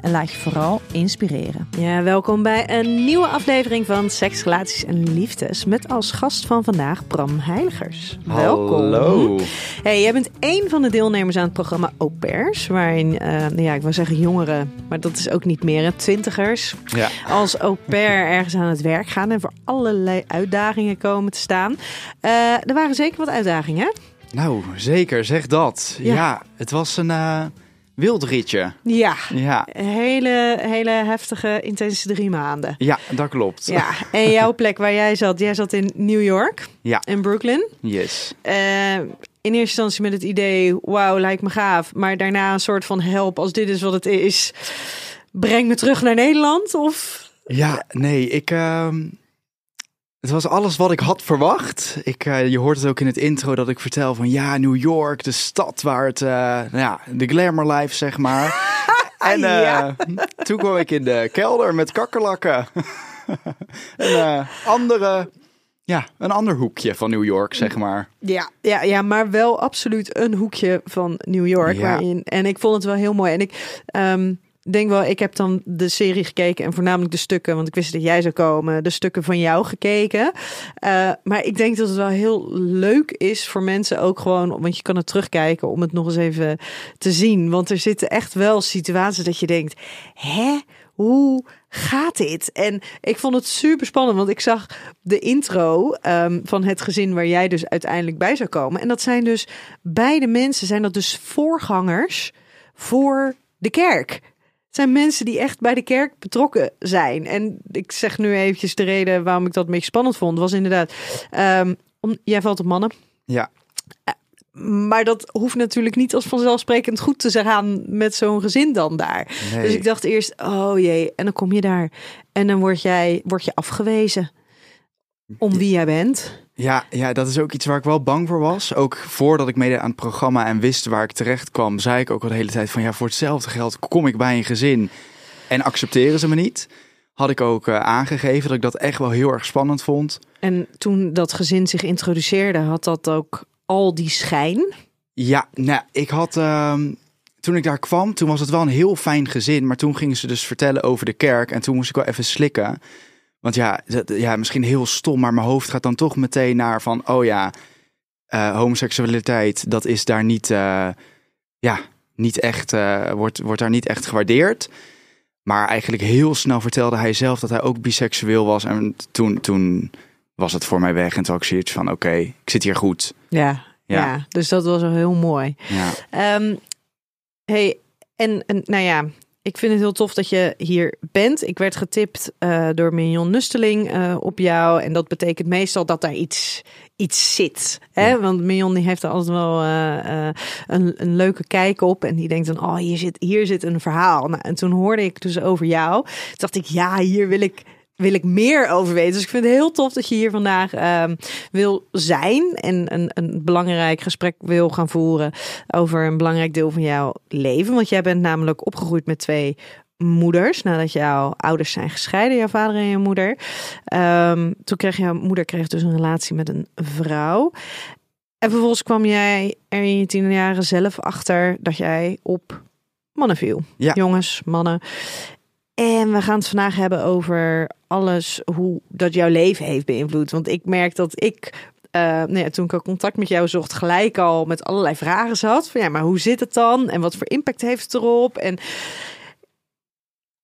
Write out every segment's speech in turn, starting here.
en laat je vooral inspireren. Ja, welkom bij een nieuwe aflevering van Seks, Relaties en Liefdes. Met als gast van vandaag Bram Heiligers. Welkom. Hallo. Hey, jij bent één van de deelnemers aan het programma Au Pairs. Waarin, eh, nou ja, ik wil zeggen jongeren, maar dat is ook niet meer. hè, Twintigers Ja. als au pair ergens aan het werk gaan en voor allerlei uitdagingen komen te staan. Eh, er waren zeker wat uitdagingen. hè? Nou, zeker, zeg dat. Ja. Ja, het was een eh wild ritje. Ja, Ja. hele, hele heftige, intense drie maanden. ja, dat klopt. Ja, en jouw plek waar jij zat, jij zat in New York, Ja. in Brooklyn. Yes. Eh, in eerste instantie met het idee, wauw, lijkt me gaaf. Maar daarna een soort van help, als dit is wat het is, breng me terug naar Nederland. Of Ja, nee, ik... ehm, het was alles wat ik had verwacht. Ik, eh, je hoort het ook in het intro dat ik vertel van... Ja, New York, de stad waar het... eh, nou ja, de glamour life, zeg maar. en eh, Ja. toen kwam ik in de kelder met kakkerlakken. een andere... Ja, een ander hoekje van New York, zeg maar. Ja, ja, ja, maar wel absoluut een hoekje van New York. Ja. Waarin, en ik vond het wel heel mooi. En ik ehm, denk wel, ik heb dan de serie gekeken en voornamelijk de stukken, want ik wist dat jij zou komen, de stukken van jou gekeken. Eh, maar ik denk dat het wel heel leuk is voor mensen ook gewoon, want je kan het terugkijken om het nog eens even te zien. Want er zitten echt wel situaties dat je denkt, hè? Hoe gaat dit? En ik vond het super spannend, want ik zag de intro ehm, van het gezin waar jij dus uiteindelijk bij zou komen. En dat zijn dus beide mensen, zijn dat dus voorgangers voor de kerk. Zijn mensen die echt bij de kerk betrokken zijn. En ik zeg nu eventjes de reden waarom ik dat een beetje spannend vond, was inderdaad, ehm, om, jij valt op mannen. Ja, Maar dat hoeft natuurlijk niet als vanzelfsprekend goed te gaan met zo'n gezin dan daar. nee. Dus ik dacht eerst, oh jee, en dan kom je daar. En dan word, jij, word je afgewezen om wie jij bent. Ja, ja, dat is ook iets waar ik wel bang voor was. Ook voordat ik meedeed aan het programma en wist waar ik terecht kwam, zei ik ook al de hele tijd van ja, voor hetzelfde geld kom ik bij een gezin en accepteren ze me niet. Had ik ook eh, aangegeven dat ik dat echt wel heel erg spannend vond. En toen dat gezin zich introduceerde, had dat ook al die schijn. Ja, nou, ik had ehm, toen ik daar kwam, toen was het wel een heel fijn gezin, maar toen gingen ze dus vertellen over de kerk en toen moest ik wel even slikken. Want ja, dat- ja, misschien heel stom, maar mijn hoofd gaat dan toch meteen naar van, oh ja, eh, homoseksualiteit, dat is daar niet, eh, ja, niet echt, eh, wordt, wordt daar niet echt gewaardeerd. Maar eigenlijk heel snel vertelde hij zelf dat hij ook biseksueel was. En toen, toen was het voor mij weg. En toen had ik zoiets van, oké, ik zit hier goed. Ja, ja. Ja. dus dat was heel mooi. Ja, Ehm, hey, en, en nou ja, ik vind het heel tof dat je hier bent. Ik werd getipt eh, door Mignon Nusteling eh, op jou. En dat betekent meestal dat daar iets, iets zit. Hè? Ja. Want Mignon die heeft er altijd wel eh, een, een leuke kijk op. En die denkt dan, oh, hier zit, hier zit een verhaal. Nou, en toen hoorde ik dus over jou. Toen dacht ik, ja, hier wil ik wil ik meer over weten. Dus ik vind het heel tof dat je hier vandaag ehm, wil zijn en een, een belangrijk gesprek wil gaan voeren over een belangrijk deel van jouw leven. Want jij bent namelijk opgegroeid met twee moeders nadat jouw ouders zijn gescheiden, jouw vader en je moeder. Ehm, toen kreeg jouw moeder kreeg dus een relatie met een vrouw. En vervolgens kwam jij er in je tien jaren zelf achter dat jij op mannen viel. Ja. Jongens, mannen. En we gaan het vandaag hebben over alles hoe dat jouw leven heeft beïnvloed. Want ik merk dat ik, eh, nou ja, toen ik al contact met jou zocht, gelijk al met allerlei vragen zat. Van ja, maar hoe zit het dan? En wat voor impact heeft het erop? En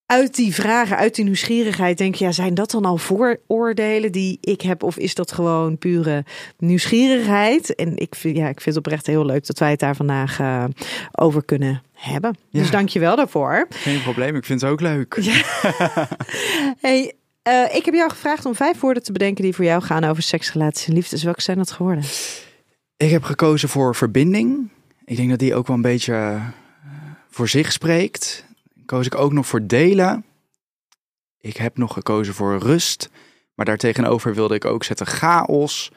uit die vragen, uit die nieuwsgierigheid, denk je, ja, zijn dat dan al vooroordelen die ik heb? Of is dat gewoon pure nieuwsgierigheid? En ik vind, ja, ik vind het oprecht heel leuk dat wij het daar vandaag eh, over kunnen hebben. Ja. Dus dank je wel daarvoor. Geen probleem, ik vind het ook leuk. Hey, eh, ik heb jou gevraagd om vijf woorden te bedenken die voor jou gaan over seks, relaties en liefdes. Welke zijn dat geworden? Ik heb gekozen voor verbinding. Ik denk dat die ook wel een beetje eh, voor zich spreekt. Koos ik ook nog voor delen. Ik heb nog gekozen voor rust. Maar daartegenover wilde ik ook zetten chaos.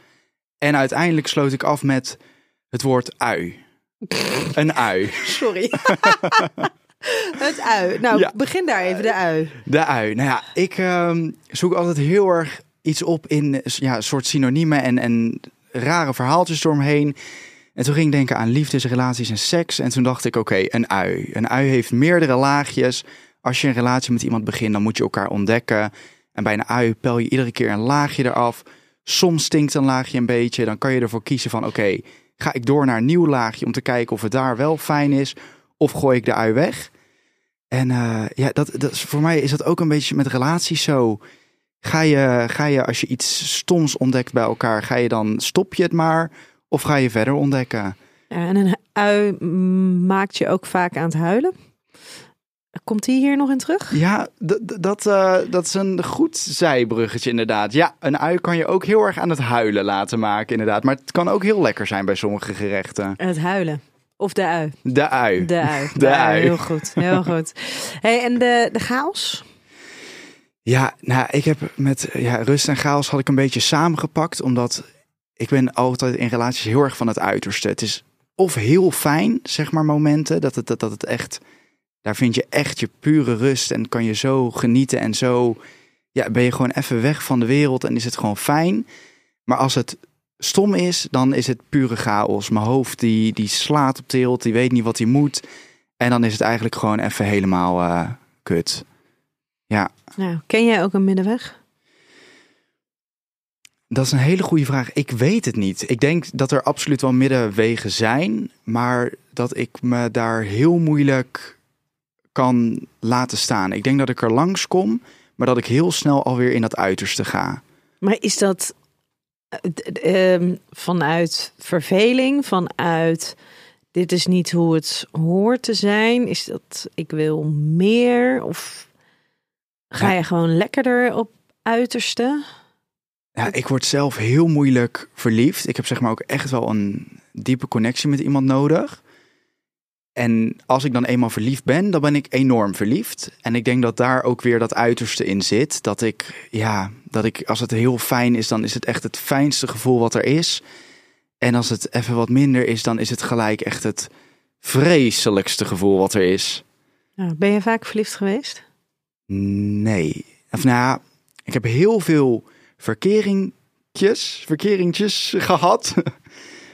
En uiteindelijk sloot ik af met het woord ui. Een ui. Sorry. het ui. Nou, Ja. begin daar even, de ui. De ui. Nou ja, ik ehm, zoek altijd heel erg iets op in ja, soort synoniemen en, en rare verhaaltjes eromheen. En toen ging ik denken aan liefdes, relaties en seks. En toen dacht ik, oké, een ui. Een ui heeft meerdere laagjes. Als je een relatie met iemand begint, dan moet je elkaar ontdekken. En bij een ui pel je iedere keer een laagje eraf. Soms stinkt een laagje een beetje. Dan kan je ervoor kiezen van, oké, ga ik door naar een nieuw laagje om te kijken of het daar wel fijn is. Of gooi ik de ui weg. En eh, ja, dat, dat, voor mij is dat ook een beetje met relaties zo. Ga je, ga je als je iets stoms ontdekt bij elkaar, ga je dan stop je het maar? Of ga je verder ontdekken? Ja, en een ui maakt je ook vaak aan het huilen. Komt die hier nog in terug? Ja, dat, eh, dat is een goed zijbruggetje inderdaad. Ja, een ui kan je ook heel erg aan het huilen laten maken inderdaad. Maar het kan ook heel lekker zijn bij sommige gerechten. Het huilen. Of de ui. De ui. De ui. De ui. Heel goed, heel goed. Hey, en de, de chaos? Ja, nou, ik heb met ja, rust en chaos had ik een beetje samengepakt. Omdat ik ben altijd in relaties heel erg van het uiterste. Het is of heel fijn, zeg maar, momenten. Dat het, dat, dat het echt, daar vind je echt je pure rust. En kan je zo genieten en zo, ja, ben je gewoon even weg van de wereld. En is het gewoon fijn. Maar als het stom is, dan is het pure chaos. Mijn hoofd die, die slaat op tilt, die weet niet wat hij moet. En dan is het eigenlijk gewoon even helemaal eh, kut. Ja. Nou, ken jij ook een middenweg? Dat is een hele goede vraag. Ik weet het niet. Ik denk dat er absoluut wel middenwegen zijn, maar dat ik me daar heel moeilijk kan laten staan. Ik denk dat ik er langs kom, maar dat ik heel snel alweer in dat uiterste ga. Maar is dat vanuit verveling, vanuit dit is niet hoe het hoort te zijn? Is dat ik wil meer? Of ga Ja. je gewoon lekkerder op uiterste? Ja, ik word zelf heel moeilijk verliefd. Ik heb zeg maar ook echt wel een diepe connectie met iemand nodig. En als ik dan eenmaal verliefd ben, dan ben ik enorm verliefd. En ik denk dat daar ook weer dat uiterste in zit. Dat ik, ja, dat ik, als het heel fijn is, dan is het echt het fijnste gevoel wat er is. En als het even wat minder is, dan is het gelijk echt het vreselijkste gevoel wat er is. Nou, ben je vaak verliefd geweest? Nee. Of nou ja, ik heb heel veel verkeringtjes, verkeringtjes gehad.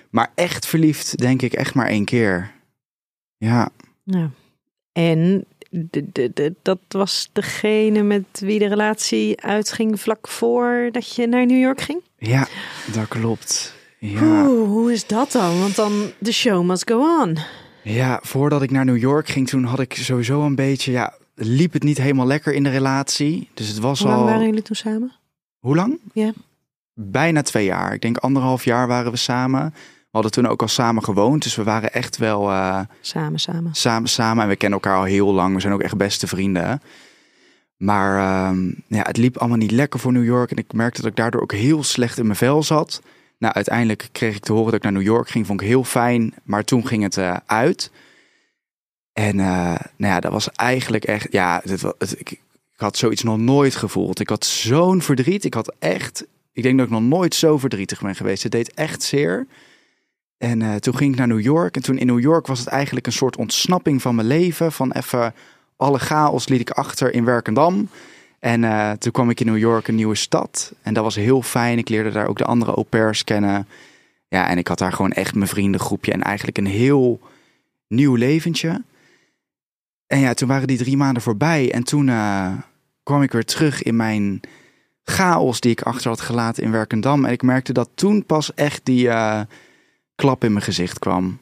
Maar echt verliefd denk ik echt maar één keer. Ja. Nou, en de, de, de, dat was degene met wie de relatie uitging vlak voordat je naar New York ging? Ja, dat klopt. Ja. Oeh, hoe is dat dan? Want dan, de show must go on. ja, voordat ik naar New York ging, toen had ik sowieso een beetje, ja, liep het niet helemaal lekker in de relatie. Dus het was Hoe lang al... waren jullie toen samen? Hoe lang? Ja. Bijna twee jaar. Ik denk anderhalf jaar waren we samen. We hadden toen ook al samen gewoond, dus we waren echt wel... eh, Samen, samen. samen, samen. En we kennen elkaar al heel lang. We zijn ook echt beste vrienden. Maar ehm, ja, het liep allemaal niet lekker voor New York. En ik merkte dat ik daardoor ook heel slecht in mijn vel zat. Nou, uiteindelijk kreeg ik te horen dat ik naar New York ging. Vond ik heel fijn. Maar toen ging het eh, uit. En eh, nou ja, dat was eigenlijk echt... Ja, het, wa- het, ik, ik had zoiets nog nooit gevoeld. Ik had zo'n verdriet. Ik had echt... Ik denk dat ik nog nooit zo verdrietig ben geweest. Het deed echt zeer. En eh, toen ging ik naar New York. En toen in New York was het eigenlijk een soort ontsnapping van mijn leven. Van even alle chaos liet ik achter in Werkendam. En eh, toen kwam ik in New York, een nieuwe stad. En dat was heel fijn. Ik leerde daar ook de andere au pairs kennen. Ja, en ik had daar gewoon echt mijn vriendengroepje. En eigenlijk een heel nieuw leventje. En ja, toen waren die drie maanden voorbij. En toen eh, kwam ik weer terug in mijn chaos die ik achter had gelaten in Werkendam. En ik merkte dat toen pas echt die klap in mijn gezicht kwam.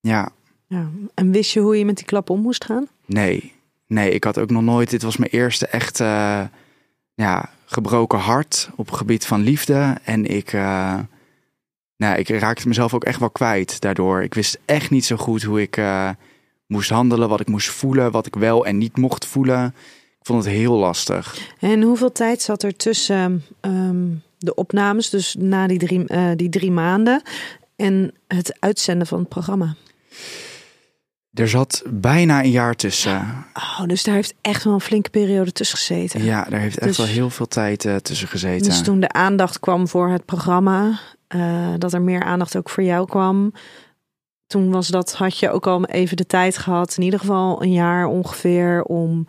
Ja, Ja. En wist je hoe je met die klap om moest gaan? nee. Nee, ik had ook nog nooit... Dit was mijn eerste echt eh, ja, gebroken hart op het gebied van liefde. En ik, eh, nou, ik raakte mezelf ook echt wel kwijt daardoor. Ik wist echt niet zo goed hoe ik, eh, moest handelen, wat ik moest voelen, wat ik wel en niet mocht voelen. Ik vond het heel lastig. En hoeveel tijd zat er tussen ehm, de opnames, dus na die drie, die drie maanden, en het uitzenden van het programma? Er zat bijna een jaar tussen. Oh, dus daar heeft echt wel een flinke periode tussen gezeten. Ja, daar heeft echt Dus- wel heel veel tijd eh, tussen gezeten. Dus toen de aandacht kwam voor het programma, eh, dat er meer aandacht ook voor jou kwam. Toen was dat, had je ook al even de tijd gehad, in ieder geval een jaar ongeveer, om,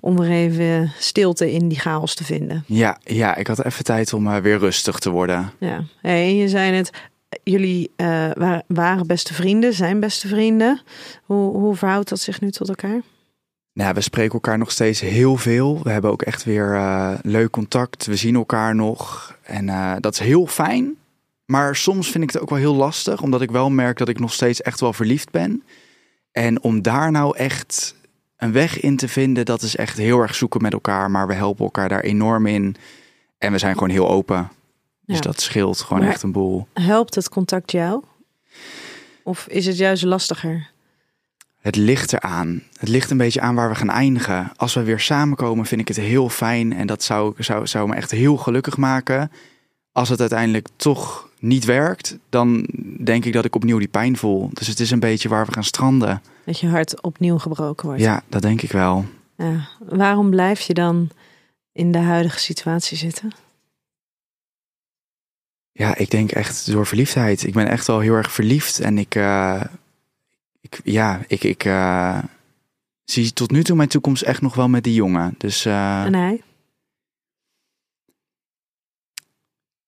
om weer even stilte in die chaos te vinden. Ja, ja, ik had even tijd om eh, weer rustig te worden. Ja, hey, en je zei het, jullie eh, wa- waren beste vrienden, zijn beste vrienden. Hoe, hoe verhoudt dat zich nu tot elkaar? Nou, we spreken elkaar nog steeds heel veel. We hebben ook echt weer eh, leuk contact. We zien elkaar nog. En eh, dat is heel fijn. Maar soms vind ik het ook wel heel lastig, omdat ik wel merk dat ik nog steeds echt wel verliefd ben. En om daar nou echt een weg in te vinden, dat is echt heel erg zoeken met elkaar. Maar we helpen elkaar daar enorm in. En we zijn gewoon heel open. Dus Ja. dat scheelt gewoon Maar- echt een boel. Helpt het contact jou? Of is het juist lastiger? Het ligt eraan. Het ligt een beetje aan waar we gaan eindigen. Als we weer samenkomen, vind ik het heel fijn. En dat zou, zou, zou me echt heel gelukkig maken. Als het uiteindelijk toch niet werkt, dan denk ik dat ik opnieuw die pijn voel. Dus het is een beetje waar we gaan stranden. Dat je hart opnieuw gebroken wordt. Ja, dat denk ik wel. Ja. Waarom blijf je dan in de huidige situatie zitten? Ja, ik denk echt door verliefdheid. Ik ben echt wel heel erg verliefd. En ik, eh, ik ja, ik, ik eh, zie tot nu toe mijn toekomst echt nog wel met die jongen. Dus eh, En hij?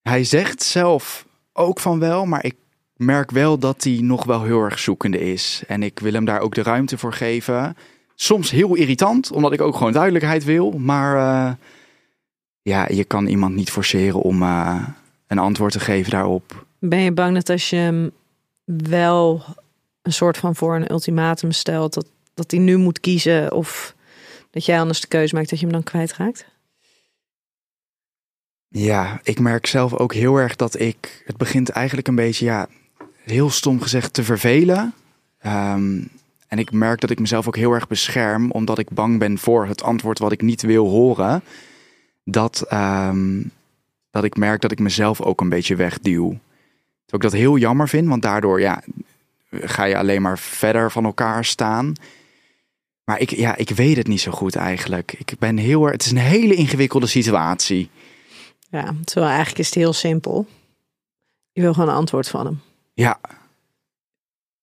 Hij zegt zelf ook van wel, maar ik merk wel dat hij nog wel heel erg zoekende is. En ik wil hem daar ook de ruimte voor geven. Soms heel irritant, omdat ik ook gewoon duidelijkheid wil. Maar ja, je kan iemand niet forceren om een antwoord te geven daarop. Ben je bang dat als je hem wel een soort van voor een ultimatum stelt, dat, dat hij nu moet kiezen of dat jij anders de keuze maakt dat je hem dan kwijtraakt? Ja, ik merk zelf ook heel erg dat ik. Het begint eigenlijk een beetje, ja, heel stom gezegd, te vervelen. Ehm, en ik merk dat ik mezelf ook heel erg bescherm, omdat ik bang ben voor het antwoord wat ik niet wil horen. Dat, ehm, dat ik merk dat ik mezelf ook een beetje wegduw. Terwijl ik dat heel jammer vind, want daardoor ja, ga je alleen maar verder van elkaar staan. Maar ik, ja, ik weet het niet zo goed eigenlijk. Ik ben heel erg. Het is een hele ingewikkelde situatie. Ja, terwijl eigenlijk is het heel simpel. Je wil gewoon een antwoord van hem. Ja,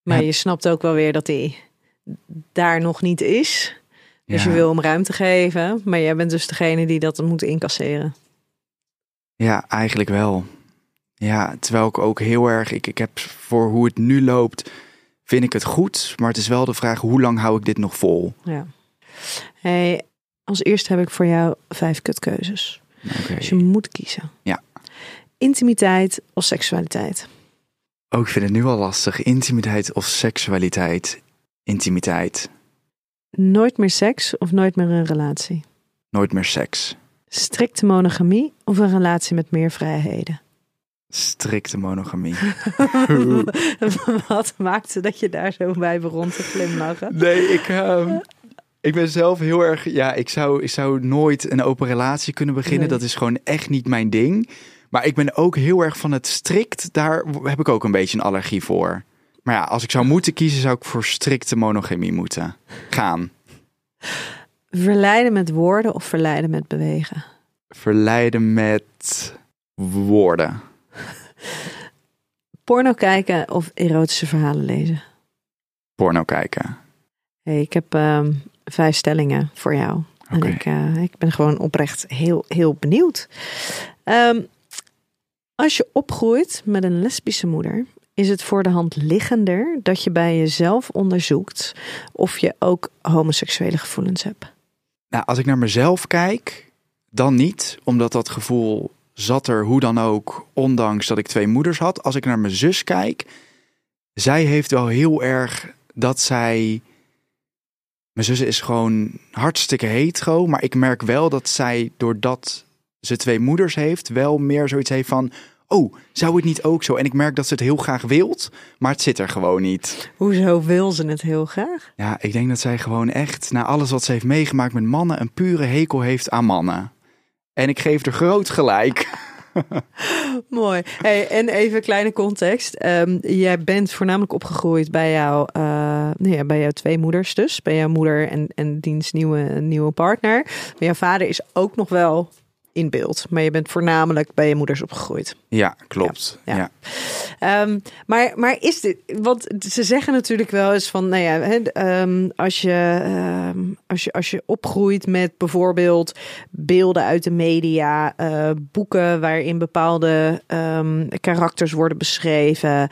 Maar Ja. je snapt ook wel weer dat hij daar nog niet is. Dus ja. je wil hem ruimte geven. Maar jij bent dus degene die dat moet incasseren. Ja, eigenlijk wel. Ja, terwijl ik ook heel erg, ik, ik heb voor hoe het nu loopt, vind ik het goed. Maar het is wel de vraag, hoe lang hou ik dit nog vol? Ja. Hey, als eerste heb ik voor jou vijf kutkeuzes. Dus je moet kiezen. Ja. Intimiteit of seksualiteit? Ook ik vind het nu al lastig. Intimiteit of seksualiteit? Intimiteit. Nooit meer seks of nooit meer een relatie? Nooit meer seks. Strikte monogamie of een relatie met meer vrijheden? Strikte monogamie. Wat maakte dat je daar zo bij begon te glimlachen? Nee, ik, ehm, ik ben zelf heel erg. Ja, ik zou, ik zou nooit een open relatie kunnen beginnen. Nee. Dat is gewoon echt niet mijn ding. Maar ik ben ook heel erg van het strikt. Daar heb ik ook een beetje een allergie voor. Maar ja, als ik zou moeten kiezen, zou ik voor strikte monogamie moeten gaan. Verleiden met woorden of verleiden met bewegen? Verleiden met woorden. Porno kijken of erotische verhalen lezen? Porno kijken. Hey, ik heb ehm, vijf stellingen voor jou. En ik, eh, ik ben gewoon oprecht heel, heel benieuwd. Ehm, als je opgroeit met een lesbische moeder, is het voor de hand liggender dat je bij jezelf onderzoekt of je ook homoseksuele gevoelens hebt. Nou, als ik naar mezelf kijk, dan niet, omdat dat gevoel zat er hoe dan ook, ondanks dat ik twee moeders had. Als ik naar mijn zus kijk, zij heeft wel heel erg dat zij. Mijn zus is gewoon hartstikke hetero, maar ik merk wel dat zij, doordat ze twee moeders heeft, wel meer zoiets heeft van: oh, zou het niet ook zo? En ik merk dat ze het heel graag wilt, maar het zit er gewoon niet. Hoezo wil ze het heel graag? Ja, ik denk dat zij gewoon echt, na alles wat ze heeft meegemaakt met mannen, een pure hekel heeft aan mannen. En ik geef er groot gelijk. Mooi. Hey, en even kleine context. Ehm, jij bent voornamelijk opgegroeid bij, jou, uh, nou ja, bij jouw twee moeders dus. Bij jouw moeder en, en diens nieuwe, nieuwe partner. Maar jouw vader is ook nog wel in beeld. Maar je bent voornamelijk bij je moeders opgegroeid. Ja, klopt. Ja. ja. Ehm, maar, maar is dit, want ze zeggen natuurlijk wel eens van, nou ja, um, als, je, um, als, je, als je opgroeit met bijvoorbeeld beelden uit de media, uh, boeken waarin bepaalde karakters worden beschreven.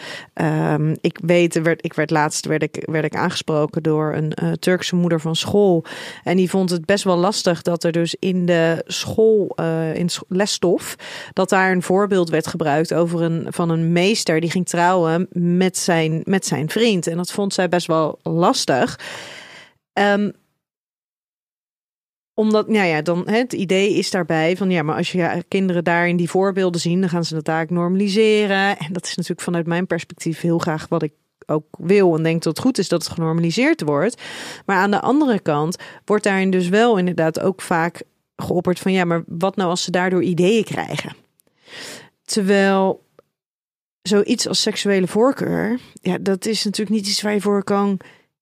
ik weet, werd, ik werd laatst werd ik, werd ik aangesproken door een uh, Turkse moeder van school. En die vond het best wel lastig dat er dus in de school, uh, in lesstof, dat daar een voorbeeld werd gebruikt over een, van een meester die ging trouwen met zijn, met zijn vriend. En dat vond zij best wel lastig. Um, omdat, nou ja, dan het idee is daarbij van ja, maar als je kinderen daarin die voorbeelden zien, dan gaan ze dat eigenlijk normaliseren. En dat is natuurlijk vanuit mijn perspectief heel graag wat ik ook wil en denk dat het goed is dat het genormaliseerd wordt. Maar aan de andere kant wordt daarin dus wel inderdaad ook vaak geopperd van ja, maar wat nou als ze daardoor ideeën krijgen? Terwijl zoiets als seksuele voorkeur, ja, dat is natuurlijk niet iets waar je voor kan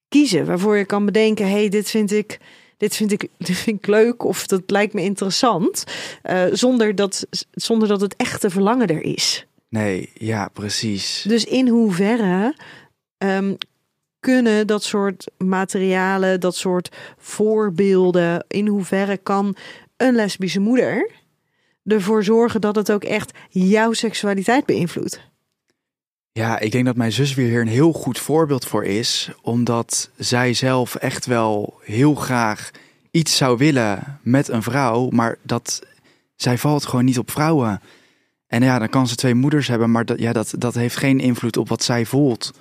kiezen. Waarvoor je kan bedenken, hey, dit vind ik, dit vind ik, dit vind ik leuk of dat lijkt me interessant. Uh, zonder, dat, zonder dat het echte verlangen er is. Nee, ja, precies. Dus in hoeverre um, kunnen dat soort materialen, dat soort voorbeelden, in hoeverre kan een lesbische moeder ervoor zorgen dat het ook echt jouw seksualiteit beïnvloedt? Ja, ik denk dat mijn zus weer hier een heel goed voorbeeld voor is. Omdat zij zelf echt wel heel graag iets zou willen met een vrouw. Maar dat zij valt gewoon niet op vrouwen. En ja, dan kan ze twee moeders hebben, maar dat, ja, dat, dat heeft geen invloed op wat zij voelt.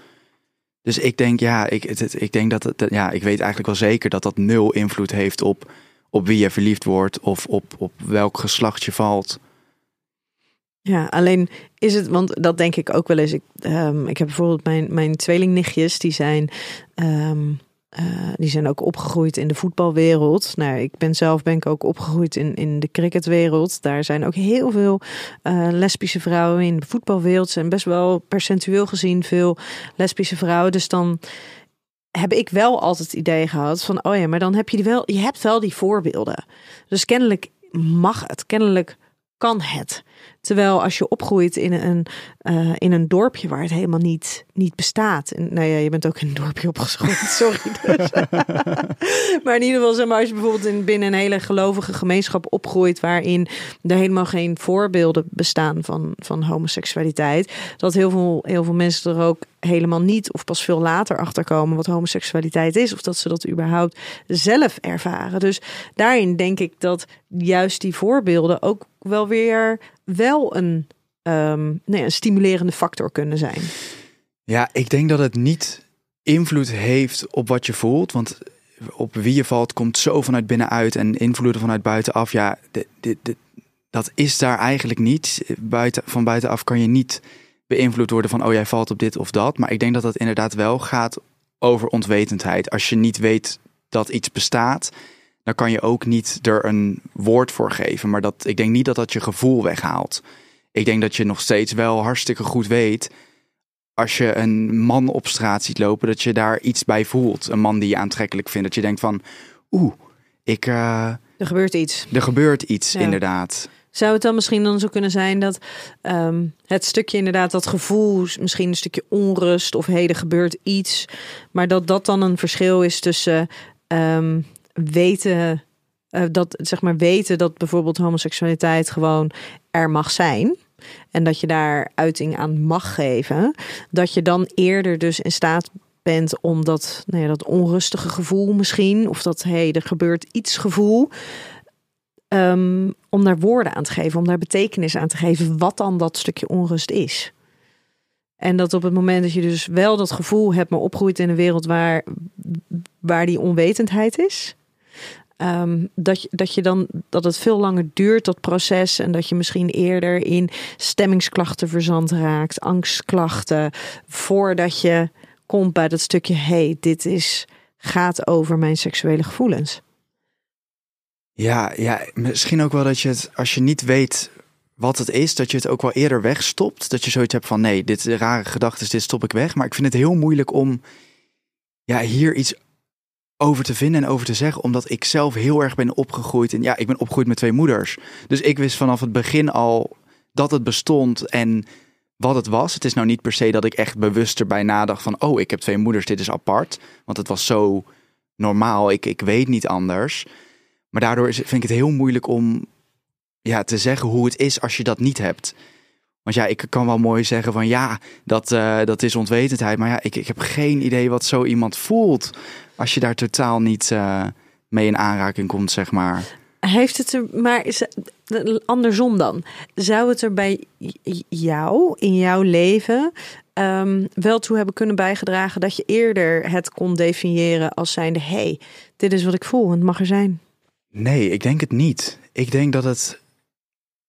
Dus ik denk, ja, ik, ik denk dat, het, ja, ik weet eigenlijk wel zeker dat dat nul invloed heeft op, op wie je verliefd wordt of op, op welk geslacht je valt. Ja, alleen is het, want dat denk ik ook wel eens. Ik, um, ik heb bijvoorbeeld mijn, mijn tweelingnichtjes, die zijn, um, uh, die zijn ook opgegroeid in de voetbalwereld. Nou, ik ben zelf ben ik ook opgegroeid in, in de cricketwereld. Daar zijn ook heel veel uh, lesbische vrouwen in de voetbalwereld. zijn best wel percentueel gezien veel lesbische vrouwen. Dus dan heb ik wel altijd het idee gehad van, oh ja, maar dan heb je wel, je hebt wel die voorbeelden. Dus kennelijk mag het, kennelijk kan het. Terwijl als je opgroeit in een, uh, in een dorpje waar het helemaal niet, niet bestaat. Nou ja, je bent ook in een dorpje opgegroeid, sorry. Dus. maar in ieder geval, zeg maar, als je bijvoorbeeld in, binnen een hele gelovige gemeenschap opgroeit. waarin er helemaal geen voorbeelden bestaan van, van homoseksualiteit. Dat heel veel, heel veel mensen er ook helemaal niet of pas veel later achterkomen wat homoseksualiteit is. Of dat ze dat überhaupt zelf ervaren. Dus daarin denk ik dat juist die voorbeelden ook wel weer wel een, um, nee, een stimulerende factor kunnen zijn. Ja, ik denk dat het niet invloed heeft op wat je voelt. Want op wie je valt komt zo vanuit binnenuit en invloeden vanuit buitenaf. Ja, dat is daar eigenlijk niet. Buiten, van buitenaf kan je niet beïnvloed worden van, oh jij valt op dit of dat. Maar ik denk dat dat inderdaad wel gaat over onwetendheid. Als je niet weet dat iets bestaat, dan kan je ook niet er een woord voor geven. Maar dat, ik denk niet dat dat je gevoel weghaalt. Ik denk dat je nog steeds wel hartstikke goed weet. Als je een man op straat ziet lopen, dat je daar iets bij voelt. Een man die je aantrekkelijk vindt. Dat je denkt van, oeh, ik. Uh, er gebeurt iets. Er gebeurt iets, inderdaad. Zou het dan misschien dan zo kunnen zijn dat um, het stukje inderdaad, dat gevoel, misschien een stukje onrust of heden gebeurt iets, maar dat dat dan een verschil is tussen um, weten, uh, dat zeg maar weten dat bijvoorbeeld homoseksualiteit gewoon er mag zijn. En dat je daar uiting aan mag geven. Dat je dan eerder dus in staat bent om dat, nou ja, dat onrustige gevoel misschien, of dat hey, er gebeurt iets gevoel, um, om daar woorden aan te geven, om daar betekenis aan te geven, wat dan dat stukje onrust is. En dat op het moment dat je dus wel dat gevoel hebt, maar opgroeit in een wereld waar, waar die onwetendheid is, Ehm, dat, dat je dan dat het veel langer duurt, dat proces. En dat je misschien eerder in stemmingsklachten verzand raakt, angstklachten. Voordat je komt bij dat stukje, hey, dit is, gaat over mijn seksuele gevoelens. Ja, ja, misschien ook wel dat je het, als je niet weet wat het is, dat je het ook wel eerder wegstopt. Dat je zoiets hebt van, nee, dit rare gedachten, dit stop ik weg. Maar ik vind het heel moeilijk om ja, hier iets over te vinden en over te zeggen, omdat ik zelf heel erg ben opgegroeid. En ja, ik ben opgegroeid met twee moeders. Dus ik wist vanaf het begin al dat het bestond en wat het was. Het is nou niet per se dat ik echt bewust erbij nadacht van, oh, ik heb twee moeders, dit is apart. Want het was zo normaal, ik, ik weet niet anders. Maar daardoor is, vind ik het heel moeilijk om ja, te zeggen hoe het is als je dat niet hebt. Want ja, ik kan wel mooi zeggen van ja, dat, uh, dat is onwetendheid. Maar ja, ik, ik heb geen idee wat zo iemand voelt als je daar totaal niet uh, mee in aanraking komt, zeg maar. Heeft het er, maar is, andersom dan, zou het er bij jou, in jouw leven, um, wel toe hebben kunnen bijgedragen dat je eerder het kon definiëren als zijnde, hey, dit is wat ik voel en het mag er zijn? Nee, ik denk het niet. Ik denk dat het.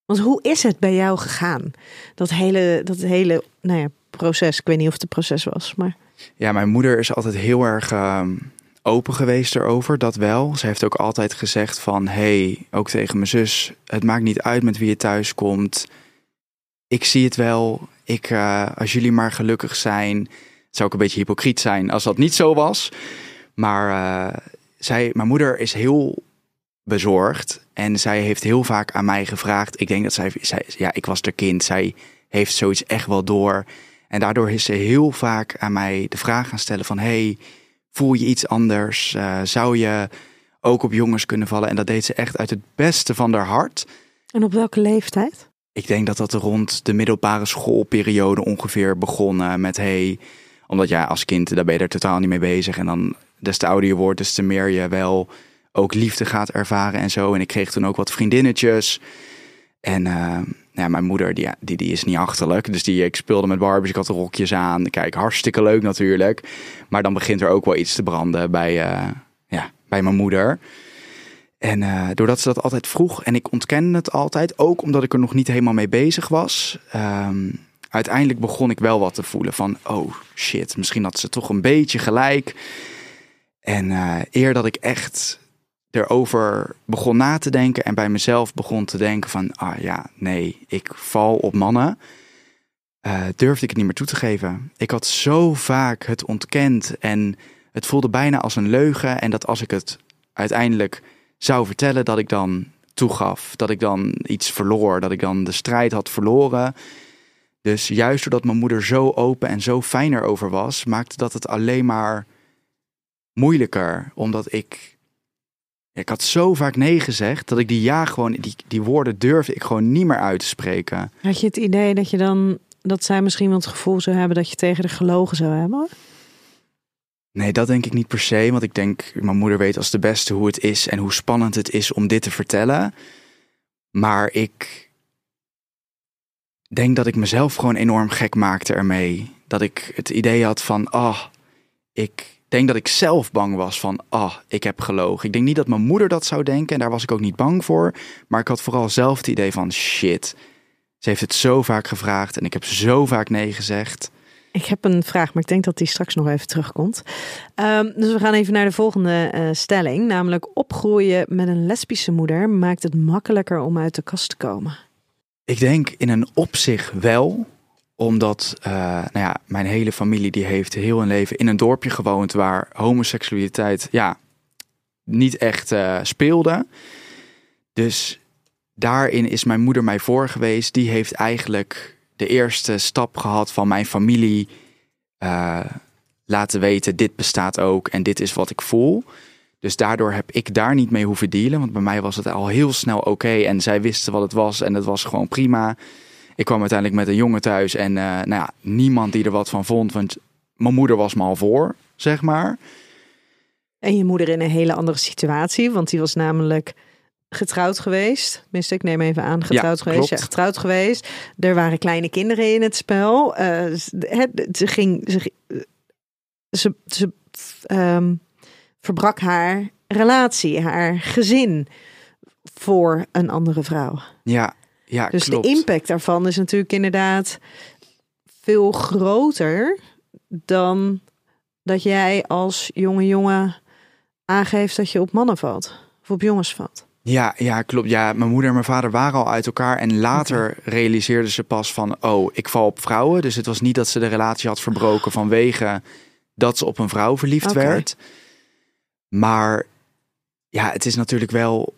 Want hoe is het bij jou gegaan? Dat hele, dat hele nou ja, proces. Ik weet niet of het een proces was, maar. Ja, mijn moeder is altijd heel erg uh, open geweest erover, dat wel. Ze heeft ook altijd gezegd van, hey, ook tegen mijn zus, het maakt niet uit met wie je thuis komt. Ik zie het wel. Ik, uh, als jullie maar gelukkig zijn, zou ook een beetje hypocriet zijn als dat niet zo was. Maar uh, zij, mijn moeder is heel bezorgd. En zij heeft heel vaak aan mij gevraagd. Ik denk dat zij, zij ja, ik was haar kind. Zij heeft zoiets echt wel door. En daardoor is ze heel vaak aan mij de vraag gaan stellen van, hey, voel je iets anders? Uh, zou je ook op jongens kunnen vallen? En dat deed ze echt uit het beste van haar hart. En op welke leeftijd? Ik denk dat dat rond de middelbare schoolperiode ongeveer begon met, hey, omdat ja, als kind, daar ben je er totaal niet mee bezig. En dan des te ouder je wordt, des te meer je wel ook liefde gaat ervaren en zo. En ik kreeg toen ook wat vriendinnetjes. En uh, ja, mijn moeder, die, die, die is niet achterlijk. Dus die, ik speelde met Barbies, ik had de rokjes aan. Kijk, hartstikke leuk natuurlijk. Maar dan begint er ook wel iets te branden bij, uh, ja, bij mijn moeder. En uh, doordat ze dat altijd vroeg en ik ontkende het altijd, ook omdat ik er nog niet helemaal mee bezig was. Um, uiteindelijk begon ik wel wat te voelen van, oh shit, misschien had ze toch een beetje gelijk. En eer dat ik echt erover begon na te denken en bij mezelf begon te denken van, ah ja, nee, ik val op mannen, uh, durfde ik het niet meer toe te geven. Ik had zo vaak het ontkend en het voelde bijna als een leugen en dat als ik het uiteindelijk zou vertellen, dat ik dan toegaf, dat ik dan iets verloor, dat ik dan de strijd had verloren. Dus juist doordat mijn moeder zo open en zo fijn erover was, maakte dat het alleen maar moeilijker, omdat ik ik had zo vaak nee gezegd dat ik die ja gewoon, die, die woorden durfde ik gewoon niet meer uit te spreken. Had je het idee dat je dan, dat zij misschien wel het gevoel zou hebben dat je tegen de gelogen zou hebben? Nee, dat denk ik niet per se. Want ik denk, mijn moeder weet als de beste hoe het is en hoe spannend het is om dit te vertellen. Maar ik denk dat ik mezelf gewoon enorm gek maakte ermee. Dat ik het idee had van, ah, oh, ik, denk dat ik zelf bang was van, ah, ik heb gelogen. Ik denk niet dat mijn moeder dat zou denken en daar was ik ook niet bang voor. Maar ik had vooral zelf het idee van, shit, ze heeft het zo vaak gevraagd en ik heb zo vaak nee gezegd. Ik heb een vraag, maar ik denk dat die straks nog even terugkomt. Um, dus we gaan even naar de volgende uh, stelling. Namelijk opgroeien met een lesbische moeder maakt het makkelijker om uit de kast te komen. Ik denk in een opzicht wel omdat uh, nou ja, mijn hele familie die heeft heel een leven in een dorpje gewoond waar homoseksualiteit ja, niet echt uh, speelde. Dus daarin is mijn moeder mij voor geweest. Die heeft eigenlijk de eerste stap gehad van mijn familie uh, laten weten: dit bestaat ook en dit is wat ik voel. Dus daardoor heb ik daar niet mee hoeven dealen. Want bij mij was het al heel snel oké. en zij wisten wat het was en het was gewoon prima. Ik kwam uiteindelijk met een jongen thuis en uh, nou ja, niemand die er wat van vond, want mijn moeder was me al voor, zeg maar. En je moeder in een hele andere situatie, want die was namelijk getrouwd geweest. Tenminste, ik neem even aan, getrouwd ja, geweest. Ja, getrouwd geweest. Er waren kleine kinderen in het spel. Uh, het, ze ging. Ze, ze, ze um, verbrak haar relatie, haar gezin voor een andere vrouw. Ja, ja Dus klopt. de impact daarvan is natuurlijk inderdaad veel groter dan dat jij als jonge jongen aangeeft dat je op mannen valt of op jongens valt. Ja, ja, klopt. Ja, mijn moeder en mijn vader waren al uit elkaar. En later realiseerden ze pas van, oh, ik val op vrouwen. Dus het was niet dat ze de relatie had verbroken vanwege dat ze op een vrouw verliefd werd. Maar ja, het is natuurlijk wel,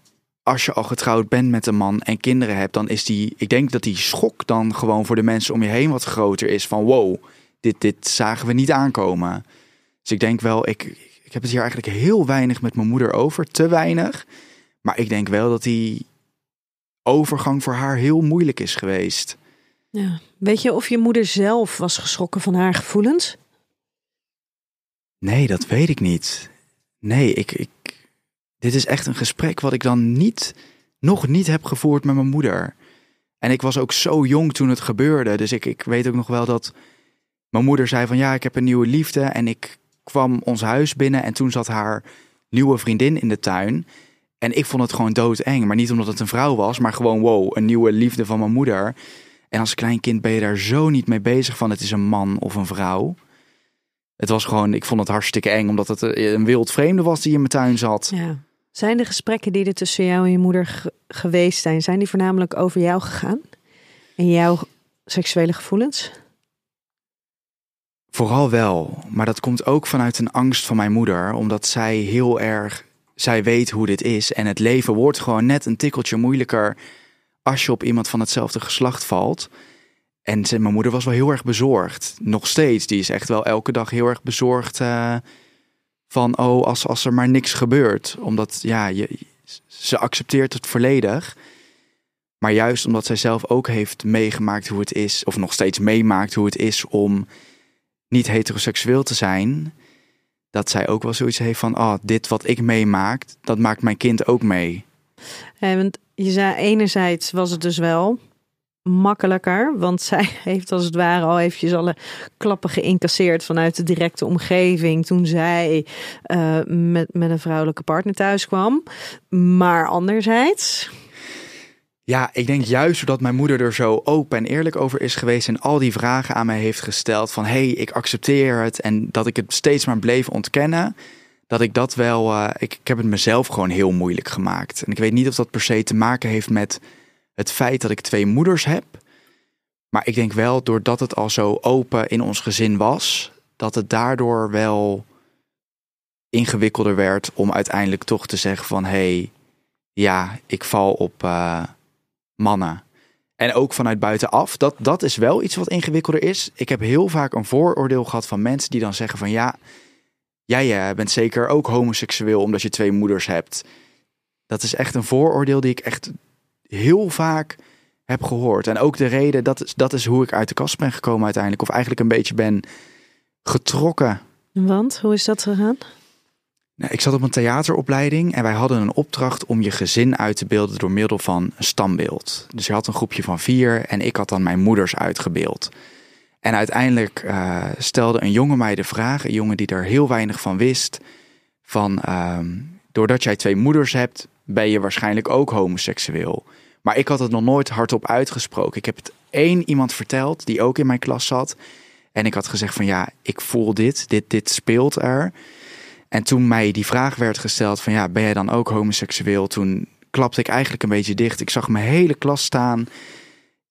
als je al getrouwd bent met een man en kinderen hebt, dan is die, ik denk dat die schok dan gewoon voor de mensen om je heen wat groter is. Van wow, dit, dit zagen we niet aankomen. Dus ik denk wel, ik, ik heb het hier eigenlijk heel weinig met mijn moeder over, te weinig. Maar ik denk wel dat die overgang voor haar heel moeilijk is geweest. Ja. Weet je of je moeder zelf was geschrokken van haar gevoelens? Nee, dat weet ik niet. Nee, ik, ik, dit is echt een gesprek wat ik dan niet, nog niet heb gevoerd met mijn moeder. En ik was ook zo jong toen het gebeurde. Dus ik, ik weet ook nog wel dat mijn moeder zei van ja, ik heb een nieuwe liefde. En ik kwam ons huis binnen en toen zat haar nieuwe vriendin in de tuin. En ik vond het gewoon doodeng. Maar niet omdat het een vrouw was, maar gewoon wow, een nieuwe liefde van mijn moeder. En als klein kind ben je daar zo niet mee bezig van het is een man of een vrouw. Het was gewoon, ik vond het hartstikke eng omdat het een wild vreemde was die in mijn tuin zat. Ja. Zijn de gesprekken die er tussen jou en je moeder ge- geweest zijn, zijn die voornamelijk over jou gegaan? En jouw seksuele gevoelens? Vooral wel, maar dat komt ook vanuit een angst van mijn moeder, omdat zij heel erg, zij weet hoe dit is en het leven wordt gewoon net een tikkeltje moeilijker als je op iemand van hetzelfde geslacht valt. En mijn moeder was wel heel erg bezorgd, nog steeds. Die is echt wel elke dag heel erg bezorgd eh, van, oh, als, als er maar niks gebeurt, omdat ja, je, ze accepteert het volledig. Maar juist omdat zij zelf ook heeft meegemaakt hoe het is, of nog steeds meemaakt hoe het is om niet heteroseksueel te zijn, dat zij ook wel zoiets heeft van, oh, dit wat ik meemaak, dat maakt mijn kind ook mee. Eh, want je zei enerzijds was het dus wel makkelijker, want zij heeft als het ware al eventjes alle klappen geïncasseerd vanuit de directe omgeving toen zij eh, met, met een vrouwelijke partner thuis kwam. Maar anderzijds, Ja, ik denk juist doordat mijn moeder er zo open en eerlijk over is geweest en al die vragen aan mij heeft gesteld van, hey, ik accepteer het en dat ik het steeds maar bleef ontkennen, dat ik dat wel, ik, ik heb het mezelf gewoon heel moeilijk gemaakt. En ik weet niet of dat per se te maken heeft met het feit dat ik twee moeders heb. Maar ik denk wel, doordat het al zo open in ons gezin was, dat het daardoor wel ingewikkelder werd om uiteindelijk toch te zeggen van hé, hey, ja, ik val op eh, mannen. En ook vanuit buitenaf, dat, dat is wel iets wat ingewikkelder is. Ik heb heel vaak een vooroordeel gehad van mensen die dan zeggen van ja, jij eh, bent zeker ook homoseksueel omdat je twee moeders hebt. Dat is echt een vooroordeel die ik echt heel vaak heb gehoord. En ook de reden, dat is, dat is hoe ik uit de kast ben gekomen uiteindelijk. Of eigenlijk een beetje ben getrokken. want hoe is dat gegaan? Nou, ik zat op een theateropleiding en wij hadden een opdracht om je gezin uit te beelden door middel van een stambeeld. Dus je had een groepje van vier en ik had dan mijn moeders uitgebeeld. En uiteindelijk eh, stelde een jongen mij de vraag, een jongen die er heel weinig van wist, van ehm, doordat jij twee moeders hebt, ben je waarschijnlijk ook homoseksueel. Maar ik had het nog nooit hardop uitgesproken. Ik heb het één iemand verteld die ook in mijn klas zat. En ik had gezegd van ja, ik voel dit, dit, dit speelt er. En toen mij die vraag werd gesteld van ja, ben jij dan ook homoseksueel? Toen klapte ik eigenlijk een beetje dicht. Ik zag mijn hele klas staan.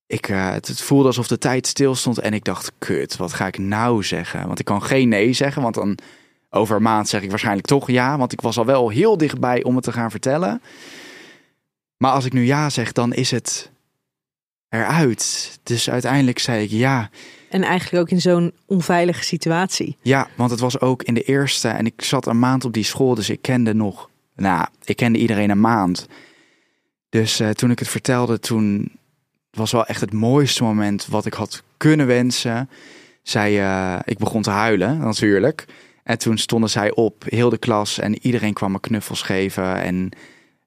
Ik, eh, het, het voelde alsof de tijd stil stond en ik dacht, kut, wat ga ik nou zeggen? Want ik kan geen nee zeggen, want dan over een maand zeg ik waarschijnlijk toch ja. Want ik was al wel heel dichtbij om het te gaan vertellen. Maar als ik nu ja zeg, dan is het eruit. Dus uiteindelijk zei ik ja. En eigenlijk ook in zo'n onveilige situatie. Ja, want het was ook in de eerste en ik zat een maand op die school, dus ik kende nog, nou, ik kende iedereen een maand. Dus eh, toen ik het vertelde, toen was wel echt het mooiste moment wat ik had kunnen wensen. Zij, eh, ik begon te huilen natuurlijk. En toen stonden zij op, heel de klas en iedereen kwam me knuffels geven en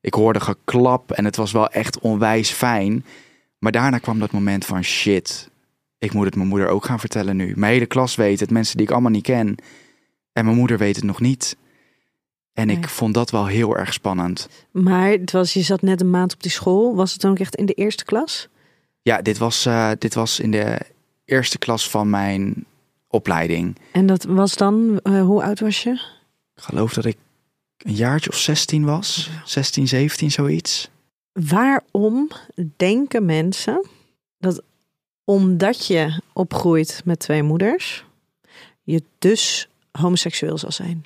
ik hoorde geklap en het was wel echt onwijs fijn. Maar daarna kwam dat moment van shit, ik moet het mijn moeder ook gaan vertellen nu. Mijn hele klas weet het, mensen die ik allemaal niet ken. En mijn moeder weet het nog niet. En Nee. ik vond dat wel heel erg spannend. Maar het was, je zat net een maand op die school. Was het dan ook echt in de eerste klas? Ja, dit was, eh, dit was in de eerste klas van mijn opleiding. En dat was dan, eh, hoe oud was je? Ik geloof dat ik een jaartje of 16 was. 16, 17, zoiets. Waarom denken mensen dat omdat je opgroeit met twee moeders, je dus homoseksueel zal zijn?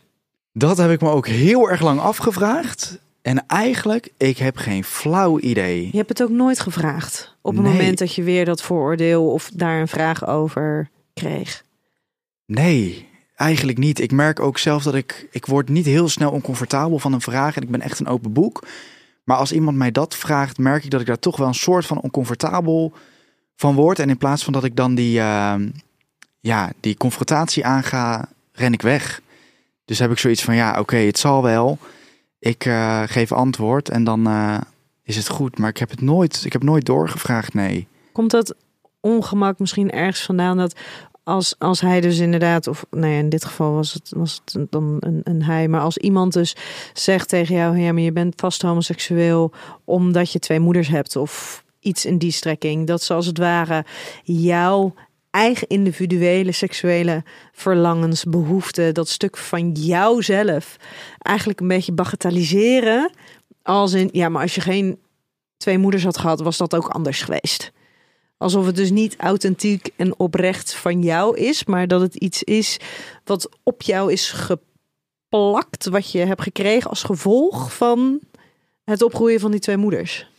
Dat heb ik me ook heel erg lang afgevraagd. En eigenlijk, ik heb geen flauw idee. Je hebt het ook nooit gevraagd op het Nee. moment dat je weer dat vooroordeel of daar een vraag over kreeg. Nee, eigenlijk niet. Ik merk ook zelf dat ik... Ik word niet heel snel oncomfortabel van een vraag. En ik ben echt een open boek. Maar als iemand mij dat vraagt, merk ik dat ik daar toch wel een soort van oncomfortabel van word. En in plaats van dat ik dan die, ehm, ja, die confrontatie aanga, ren ik weg. Dus heb ik zoiets van, ja, oké, het zal wel. Ik eh, geef antwoord en dan eh, is het goed. Maar ik heb het nooit, ik heb nooit doorgevraagd, nee. Komt dat ongemak misschien ergens vandaan dat als, als hij dus inderdaad, of nou ja, in dit geval was het, was het dan een, een hij, maar als iemand dus zegt tegen jou, ja, maar je bent vast homoseksueel omdat je twee moeders hebt of iets in die strekking, dat ze als het ware jouw eigen individuele seksuele verlangens, behoeften, dat stuk van jouzelf eigenlijk een beetje bagatelliseren. Als in, ja, maar als je geen twee moeders had gehad, was dat ook anders geweest. Alsof het dus niet authentiek en oprecht van jou is, maar dat het iets is wat op jou is geplakt, wat je hebt gekregen als gevolg van het opgroeien van die twee moeders.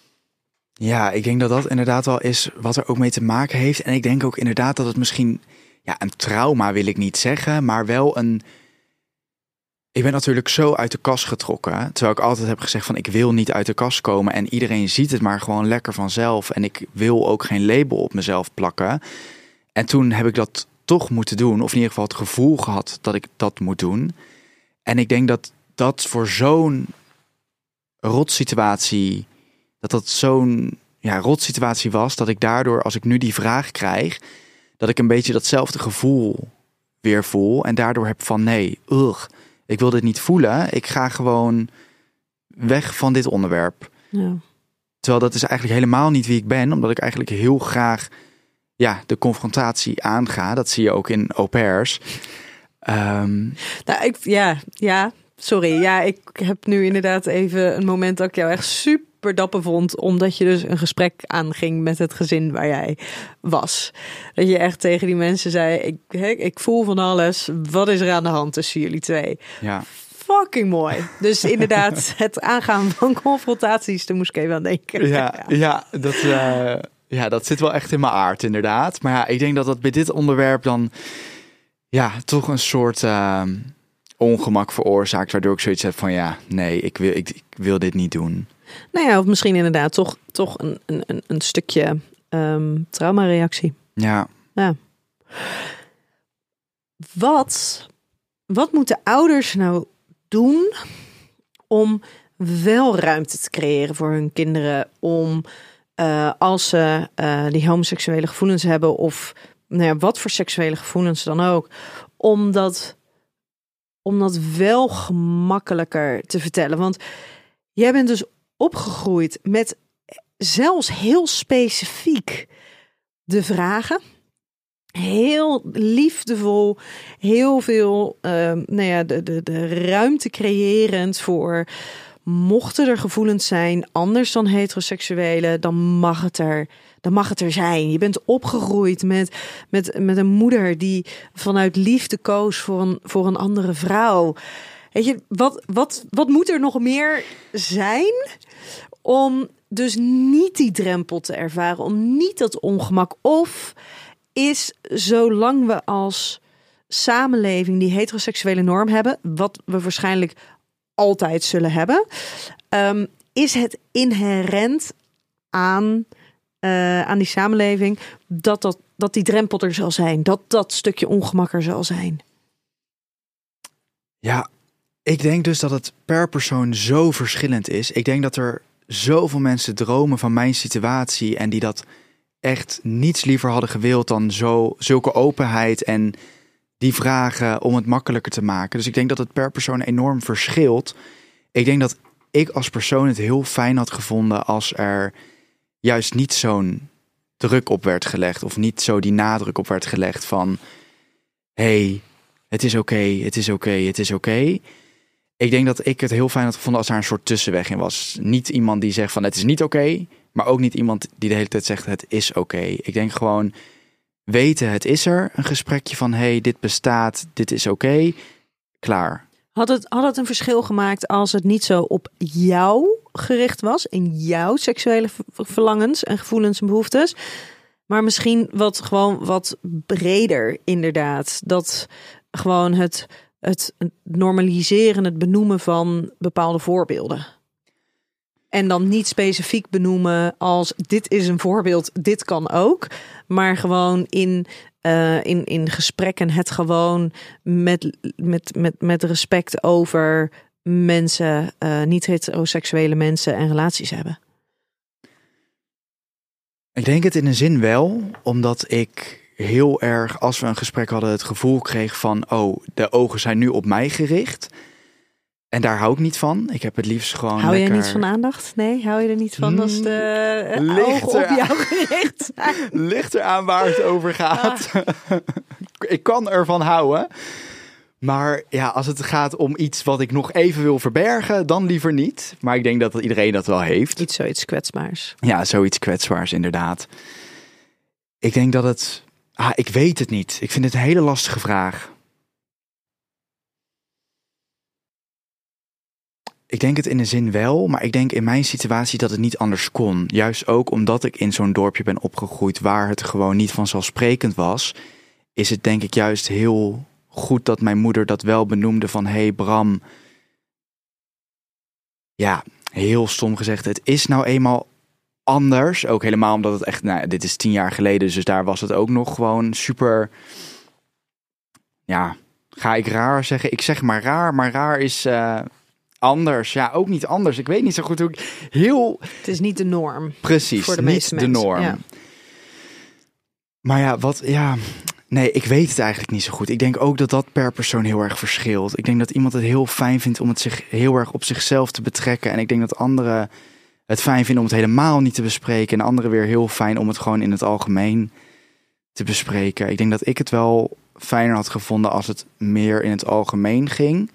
Ja, ik denk dat dat inderdaad wel is wat er ook mee te maken heeft. En ik denk ook inderdaad dat het misschien, ja, een trauma wil ik niet zeggen, maar wel een. Ik ben natuurlijk zo uit de kast getrokken. Terwijl ik altijd heb gezegd van ik wil niet uit de kast komen. En iedereen ziet het maar gewoon lekker vanzelf. En ik wil ook geen label op mezelf plakken. En toen heb ik dat toch moeten doen. Of in ieder geval het gevoel gehad dat ik dat moet doen. En ik denk dat dat voor zo'n rotsituatie dat dat zo'n ja, rotsituatie was dat ik daardoor, als ik nu die vraag krijg, dat ik een beetje datzelfde gevoel weer voel en daardoor heb van nee, ugh, ik wil dit niet voelen. Ik ga gewoon weg van dit onderwerp. Ja. Terwijl dat is eigenlijk helemaal niet wie ik ben, omdat ik eigenlijk heel graag ja, de confrontatie aanga. Dat zie je ook in au pairs. Ehm, Nou, ik, ja, ja, sorry. Ja, ik heb nu inderdaad even een moment dat ik jou echt super dapper vond. Omdat je dus een gesprek aanging met het gezin waar jij was. Dat je echt tegen die mensen zei, ik, ik voel van alles. Wat is er aan de hand tussen jullie twee? ja. Fucking mooi. Dus inderdaad, het aangaan van confrontaties, daar moest ik even aan denken. Ja, ja, dat, eh, ja, dat zit wel echt in mijn aard, inderdaad. Maar ja, ik denk dat dat bij dit onderwerp dan ja, toch een soort eh, ongemak veroorzaakt. Waardoor ik zoiets heb van ja, nee, ik wil, ik, ik wil dit niet doen. Nou ja, of misschien inderdaad toch, toch een, een, een- stukje ehm traumareactie. Ja, Wat, wat moeten ouders nou doen om wel ruimte te creëren voor hun kinderen om eh, als ze eh, die homoseksuele gevoelens hebben of nou ja, wat voor seksuele gevoelens dan ook, om dat, om dat wel gemakkelijker te vertellen. Want jij bent dus opgegroeid met zelfs heel specifiek de vragen. Heel liefdevol, heel veel ehm, nou ja, de, de, de ruimte creërend voor. Mochten er gevoelens zijn anders dan heteroseksuele, dan mag het er, dan mag het er zijn. Je bent opgegroeid met, met, met een moeder die vanuit liefde koos voor een, voor een andere vrouw. Weet je, wat, wat, wat moet er nog meer zijn om dus niet die drempel te ervaren, om niet dat ongemak? Of is zolang we als samenleving die heteroseksuele norm hebben, wat we waarschijnlijk altijd zullen hebben, ehm, is het inherent aan, eh, aan die samenleving dat, dat, dat die drempel er zal zijn, dat dat stukje ongemak er zal zijn. ja, ik denk dus dat het per persoon zo verschillend is. Ik denk dat er zoveel mensen dromen van mijn situatie en die dat echt niets liever hadden gewild dan zo, zulke openheid en die vragen om het makkelijker te maken. Dus ik denk dat het per persoon enorm verschilt. Ik denk dat ik als persoon het heel fijn had gevonden als er juist niet zo'n druk op werd gelegd. Of niet zo die nadruk op werd gelegd van... hey, het is oké, het is oké, het is oké. Ik denk dat ik het heel fijn had gevonden als daar een soort tussenweg in was. Niet iemand die zegt van het is niet oké, maar ook niet iemand die de hele tijd zegt het is oké. Ik denk gewoon weten het is er, een gesprekje van hey, dit bestaat, dit is oké, klaar. Had het, had het een verschil gemaakt als het niet zo op jou gericht was, in jouw seksuele verlangens en gevoelens en behoeftes, maar misschien wat gewoon wat breder inderdaad. Dat gewoon het, het normaliseren, het benoemen van bepaalde voorbeelden. En dan niet specifiek benoemen als dit is een voorbeeld, dit kan ook. Maar gewoon in, uh, in, in gesprekken het gewoon met, met, met, met respect over mensen, uh, niet heteroseksuele mensen en relaties hebben. Ik denk het in een zin wel, omdat ik heel erg, als we een gesprek hadden, het gevoel kreeg van: oh, de ogen zijn nu op mij gericht. En daar hou ik niet van. Ik heb het liefst gewoon. Hou lekker... je niet van aandacht? Nee, hou je er niet van als de uh, ogen op jou gericht? Ligt eraan waar het over gaat. Ah. ik kan ervan houden. Maar ja, als het gaat om iets wat ik nog even wil verbergen, dan liever niet. Maar ik denk dat iedereen dat wel heeft. Iets zoiets kwetsbaars. Ja, zoiets kwetsbaars inderdaad. Ik denk dat het Ah, ik weet het niet. Ik vind het een hele lastige vraag. Ik denk het in een zin wel, maar ik denk in mijn situatie dat het niet anders kon. Juist ook omdat ik in zo'n dorpje ben opgegroeid waar het gewoon niet vanzelfsprekend was, is het denk ik juist heel goed dat mijn moeder dat wel benoemde van hey Bram. Ja, heel stom gezegd, het is nou eenmaal anders. Ook helemaal omdat het echt, nou, dit is tien jaar geleden, dus daar was het ook nog gewoon super. Ja, ga ik raar zeggen? Ik zeg maar raar, maar raar is uh, anders. Ja, ook niet anders. Ik weet niet zo goed hoe ik heel. Het is niet de norm. Precies, voor de niet meeste de mensen, norm. ja. Maar ja, wat, ja. Nee, ik weet het eigenlijk niet zo goed. Ik denk ook dat dat per persoon heel erg verschilt. Ik denk dat iemand het heel fijn vindt om het zich heel erg op zichzelf te betrekken. En ik denk dat anderen het fijn vinden om het helemaal niet te bespreken. En anderen weer heel fijn om het gewoon in het algemeen te bespreken. Ik denk dat ik het wel fijner had gevonden als het meer in het algemeen ging.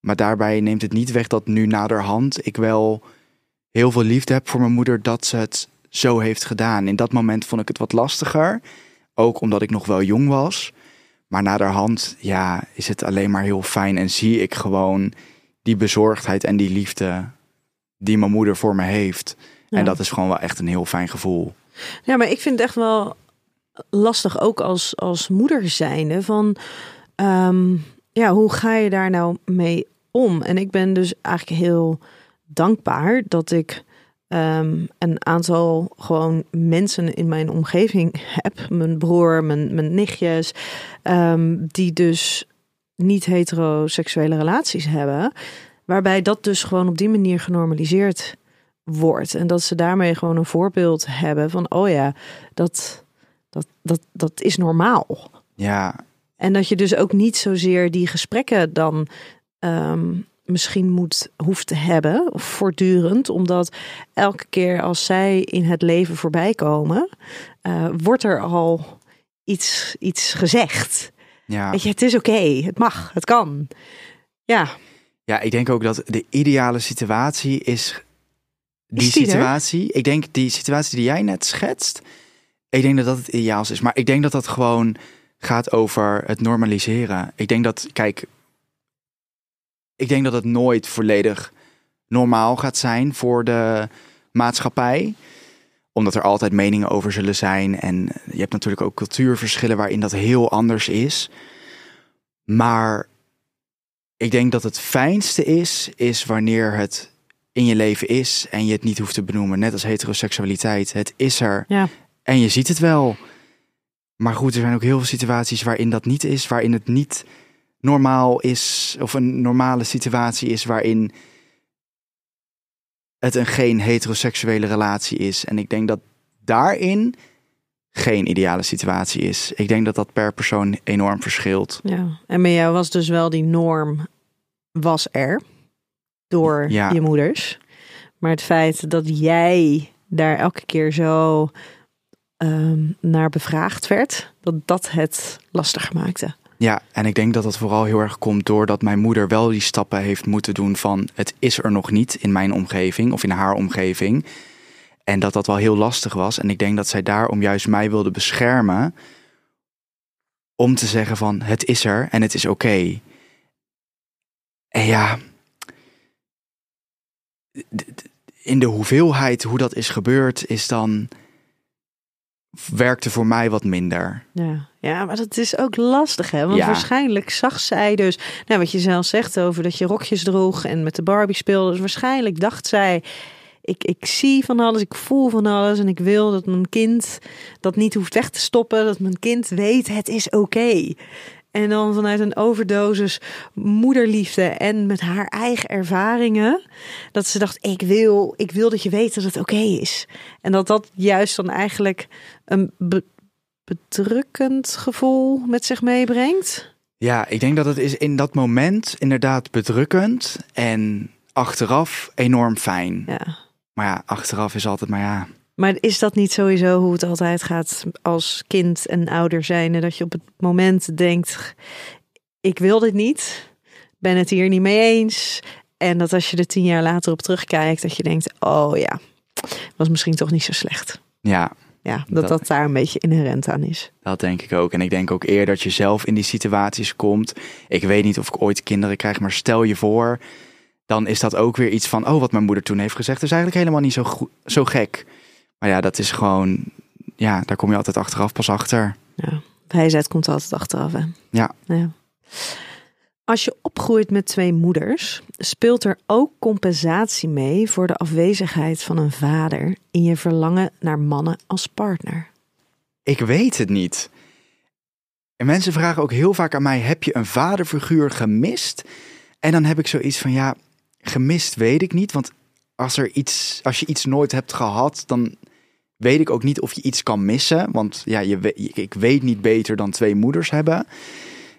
Maar daarbij neemt het niet weg dat nu naderhand ik wel heel veel liefde heb voor mijn moeder dat ze het zo heeft gedaan. In dat moment vond ik het wat lastiger. Ook omdat ik nog wel jong was. Maar naderhand, ja, is het alleen maar heel fijn en zie ik gewoon die bezorgdheid en die liefde die mijn moeder voor me heeft. Ja. En dat is gewoon wel echt een heel fijn gevoel. Ja, maar ik vind het echt wel lastig ook als, als moeder zijnde van ehm, ja, hoe ga je daar nou mee om? En ik ben dus eigenlijk heel dankbaar dat ik ehm, een aantal gewoon mensen in mijn omgeving heb. Mijn broer, mijn, mijn nichtjes, ehm, die dus niet heteroseksuele relaties hebben. Waarbij dat dus gewoon op die manier genormaliseerd wordt. En dat ze daarmee gewoon een voorbeeld hebben van, oh ja, dat, dat, dat, dat is normaal. Ja, En dat je dus ook niet zozeer die gesprekken dan ehm, misschien moet, hoeft te hebben, of voortdurend, omdat elke keer als zij in het leven voorbij komen, eh, wordt er al iets, iets gezegd. ja. Weet je, het is oké, het mag, het kan. Ja, ja, ik denk ook dat de ideale situatie is die, Is die er? situatie. Ik denk die situatie die jij net schetst, ik denk dat dat het ideaalste is. Maar ik denk dat dat gewoon gaat over het normaliseren. Ik denk dat, kijk, ik denk dat het nooit volledig normaal gaat zijn voor de maatschappij. Omdat er altijd meningen over zullen zijn. En je hebt natuurlijk ook cultuurverschillen waarin dat heel anders is. Maar ik denk dat het fijnste is, is wanneer het in je leven is en je het niet hoeft te benoemen. Net als heteroseksualiteit. Het is er ja. en je ziet het wel. Maar goed, er zijn ook heel veel situaties waarin dat niet is, waarin het niet normaal is, of een normale situatie is waarin het een geen heteroseksuele relatie is. En ik denk dat daarin geen ideale situatie is. Ik denk dat dat per persoon enorm verschilt. Ja, en bij jou was dus wel die norm was er door Ja. je moeders. Maar het feit dat jij daar elke keer zo ehm, naar bevraagd werd, dat dat het lastiger maakte. Ja, en ik denk dat dat vooral heel erg komt doordat mijn moeder wel die stappen heeft moeten doen van het is er nog niet in mijn omgeving of in haar omgeving. En dat dat wel heel lastig was. En ik denk dat zij daarom juist mij wilde beschermen om te zeggen van het is er en het is oké. En ja, in de hoeveelheid hoe dat is gebeurd is dan werkte voor mij wat minder. Ja, ja maar dat is ook lastig, hè? Want Ja. waarschijnlijk zag zij dus, nou, wat je zelf zegt over dat je rokjes droeg en met de Barbie speelde. Dus waarschijnlijk dacht zij, ik, ik zie van alles, ik voel van alles en ik wil dat mijn kind dat niet hoeft weg te stoppen. Dat mijn kind weet, het is oké. En dan vanuit een overdosis moederliefde en met haar eigen ervaringen, dat ze dacht, ik wil, ik wil dat je weet dat het oké is. En dat dat juist dan eigenlijk een be- bedrukkend gevoel met zich meebrengt. Ja, ik denk dat het is in dat moment inderdaad bedrukkend en achteraf enorm fijn. Ja. Maar ja, achteraf is altijd maar ja. Maar is dat niet sowieso hoe het altijd gaat als kind en ouder zijn? Dat je op het moment denkt, ik wil dit niet, ben het hier niet mee eens. En dat als je er tien jaar later op terugkijkt, dat je denkt, oh ja, was misschien toch niet zo slecht. Ja, Ja, dat Dat- dat daar een beetje inherent aan is. dat denk ik ook. En ik denk ook eer dat je zelf in die situaties komt. Ik weet niet of ik ooit kinderen krijg, maar stel je voor, dan is dat ook weer iets van, oh, wat mijn moeder toen heeft gezegd, is eigenlijk helemaal niet zo, goed, zo gek. Maar ja, dat is gewoon, ja, daar kom je altijd achteraf pas achter. Ja, wijsheid komt altijd achteraf. Hè? Ja. ja. Als je opgroeit met twee moeders, speelt er ook compensatie mee voor de afwezigheid van een vader in je verlangen naar mannen als partner. Ik weet het niet. En mensen vragen ook heel vaak aan mij: heb je een vaderfiguur gemist? En dan heb ik zoiets van: ja, gemist weet ik niet. Want als, er iets, als je iets nooit hebt gehad, dan weet ik ook niet of je iets kan missen. Want ja, je, ik weet niet beter dan twee moeders hebben.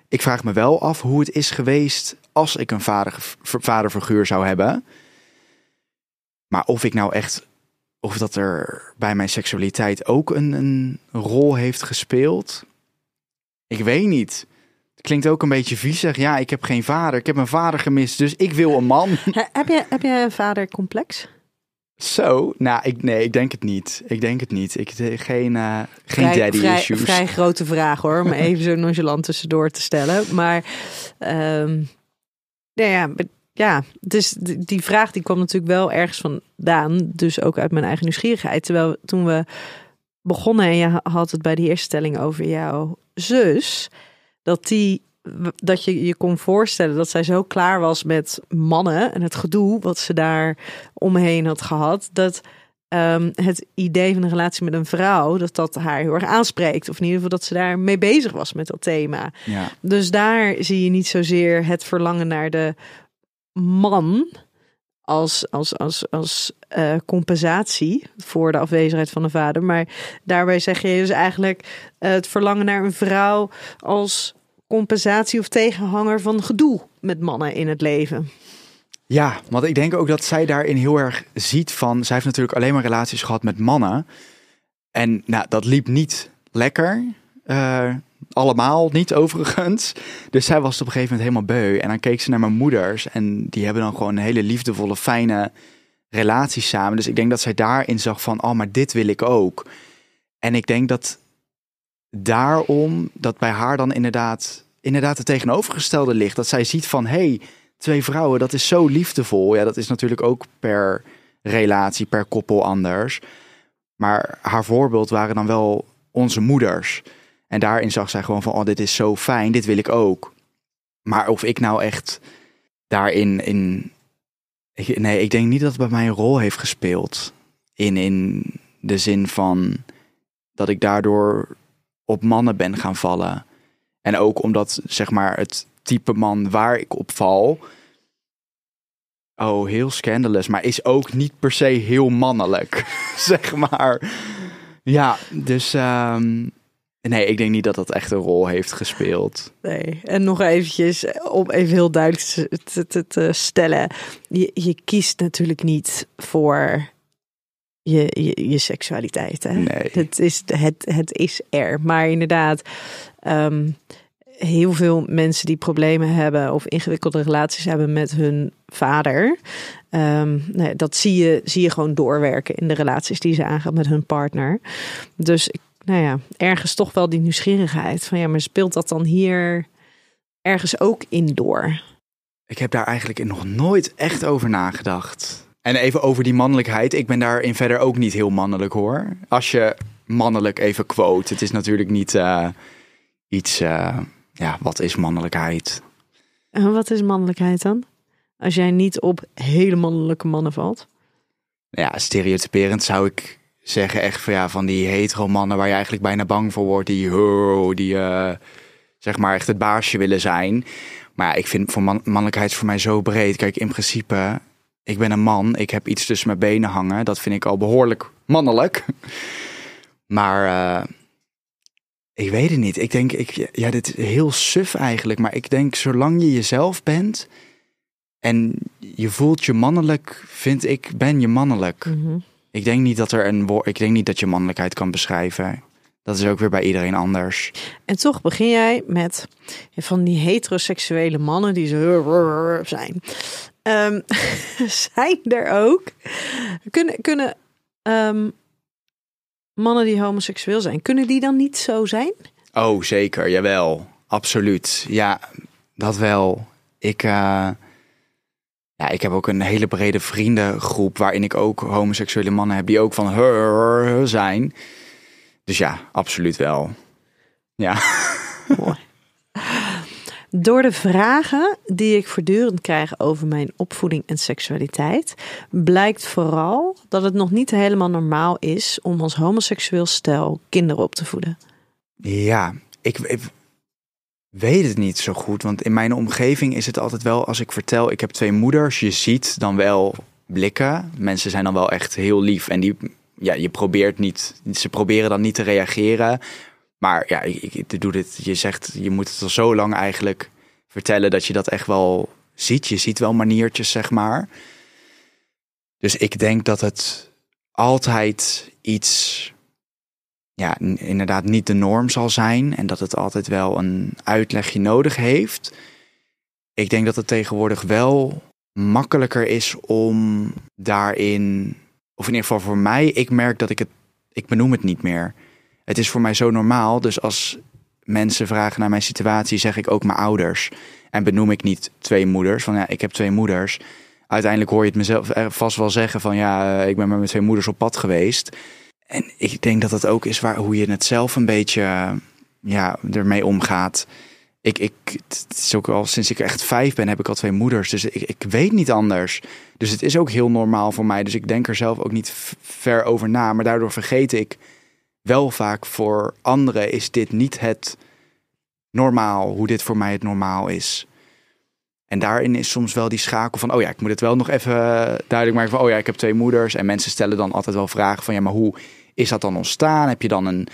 Ik vraag me wel af hoe het is geweest als ik een vader, vaderfiguur zou hebben. Maar of ik nou echt of dat er bij mijn seksualiteit ook een, een rol heeft gespeeld. Ik weet niet. Klinkt ook een beetje viezig. Ja, ik heb geen vader. Ik heb mijn vader gemist, dus ik wil een man. heb, je, heb jij een vadercomplex? Zo? Nou, ik, nee, ik denk het niet. Ik denk het niet. Ik eh, geen, eh, geen vrij, daddy vrij, issues. Vrij grote vraag hoor, om even zo nonchalant tussendoor te stellen. Maar ehm nou ja, ja, dus die die vraag die kwam natuurlijk wel ergens vandaan. Dus ook uit mijn eigen nieuwsgierigheid. Terwijl toen we begonnen en je had het bij de eerste stelling over jouw zus. Dat die dat je je kon voorstellen dat zij zo klaar was met mannen en het gedoe wat ze daar omheen had gehad. Dat ehm, het idee van een relatie met een vrouw, dat dat haar heel erg aanspreekt. Of in ieder geval dat ze daar mee bezig was met dat thema. Ja. Dus daar zie je niet zozeer het verlangen naar de man als, als, als, als eh, compensatie voor de afwezigheid van de vader. Maar daarbij zeg je dus eigenlijk eh, het verlangen naar een vrouw als compensatie of tegenhanger van gedoe met mannen in het leven. Ja, want ik denk ook dat zij daarin heel erg ziet van... Zij heeft natuurlijk alleen maar relaties gehad met mannen. En nou, dat liep niet lekker. Eh, allemaal niet overigens. Dus zij was op een gegeven moment helemaal beu. En dan keek ze naar mijn moeders. En die hebben dan gewoon een hele liefdevolle, fijne relatie samen. Dus ik denk dat zij daarin zag van... Oh, maar dit wil ik ook. En ik denk dat daarom dat bij haar dan inderdaad, inderdaad het tegenovergestelde ligt. Dat zij ziet van... Hey, twee vrouwen, dat is zo liefdevol. Ja, dat is natuurlijk ook per relatie, per koppel anders. Maar haar voorbeeld waren dan wel onze moeders. En daarin zag zij gewoon van, oh, dit is zo fijn, dit wil ik ook. Maar of ik nou echt daarin, in, nee, ik denk niet dat het bij mij een rol heeft gespeeld. In, in de zin van dat ik daardoor op mannen ben gaan vallen. En ook omdat, zeg maar, het type man waar ik op val. Oh, heel scandalous, maar is ook niet per se heel mannelijk, zeg maar. Ja, dus ehm, nee, ik denk niet dat dat echt een rol heeft gespeeld. Nee, en nog eventjes om even heel duidelijk te, te, te, te stellen. Je, je kiest natuurlijk niet voor je, je, je seksualiteit. Hè? Nee. Het, is, het, het is er. Maar inderdaad, ehm, heel veel mensen die problemen hebben of ingewikkelde relaties hebben met hun vader. ehm, nee, dat zie je, zie je gewoon doorwerken in de relaties die ze aangaan met hun partner. Dus ik- nou ja, ergens toch wel die nieuwsgierigheid van ja, maar speelt dat dan hier ergens ook in door? Ik heb daar eigenlijk nog nooit echt over nagedacht. En even over die mannelijkheid. Ik ben daarin verder ook niet heel mannelijk hoor. Als je mannelijk even quote. Het is natuurlijk niet eh, iets... eh, ja, wat is mannelijkheid? En wat is mannelijkheid dan? Als jij niet op hele mannelijke mannen valt. Ja, stereotyperend zou ik zeggen echt van, ja, van die hetero mannen... waar je eigenlijk bijna bang voor wordt. Die, oh, die eh, zeg maar echt het baasje willen zijn. Maar ik vind voor man, mannelijkheid is voor mij zo breed. Kijk, in principe, ik ben een man. Ik heb iets tussen mijn benen hangen. Dat vind ik al behoorlijk mannelijk. Maar eh, ik weet het niet. Ik denk, ik, ja, dit is heel suf eigenlijk. Maar ik denk, zolang je jezelf bent en je voelt je mannelijk, vind ik, ben je mannelijk. Ik denk niet dat er een woord. Ik denk niet dat je mannelijkheid kan beschrijven. Dat is ook weer bij iedereen anders. En toch begin jij met van die heteroseksuele mannen die zo zijn. Ehm, zijn er ook? Kunnen, kunnen ehm, mannen die homoseksueel zijn, kunnen die dan niet zo zijn? Oh, zeker. Jawel. Absoluut. Ja, dat wel. Ik, eh, ja, ik heb ook een hele brede vriendengroep waarin ik ook homoseksuele mannen heb die ook van her zijn. Dus ja, absoluut wel. Ja. Mooi. Door de vragen die ik voortdurend krijg over mijn opvoeding en seksualiteit, blijkt vooral dat het nog niet helemaal normaal is om als homoseksueel stel kinderen op te voeden. Ja, ik, ik weet het niet zo goed. Want in mijn omgeving is het altijd wel, als ik vertel, ik heb twee moeders, je ziet dan wel blikken. Mensen zijn dan wel echt heel lief. En die, ja, je probeert niet, ze proberen dan niet te reageren. Maar ja, ik, ik, doe dit. Je zegt, je moet het al zo lang eigenlijk vertellen dat je dat echt wel ziet. Je ziet wel maniertjes, zeg maar. Dus ik denk dat het altijd iets ja, inderdaad niet de norm zal zijn en dat het altijd wel een uitlegje nodig heeft. Ik denk dat het tegenwoordig wel makkelijker is om daarin, of in ieder geval voor mij, ik merk dat ik het, ik benoem het niet meer. Het is voor mij zo normaal, dus als mensen vragen naar mijn situatie, zeg ik ook mijn ouders. En benoem ik niet twee moeders, van ja, ik heb twee moeders. Uiteindelijk hoor je het mezelf er vast wel zeggen van ja, eh, ik ben met mijn twee moeders op pad geweest. En ik denk dat het ook is waar, hoe je het zelf een beetje eh, ja, ermee omgaat. Ik, ik, het is ook al sinds ik echt vijf ben, heb ik al twee moeders. Dus ik, ik weet niet anders. Dus het is ook heel normaal voor mij. Dus ik denk er zelf ook niet ver over na. Maar daardoor vergeet ik wel vaak voor anderen is dit niet het normaal, hoe dit voor mij het normaal is. En daarin is soms wel die schakel van, oh ja, ik moet het wel nog even duidelijk maken van, oh ja, ik heb twee moeders. En mensen stellen dan altijd wel vragen van, ja, maar hoe is dat dan ontstaan? Heb je dan een,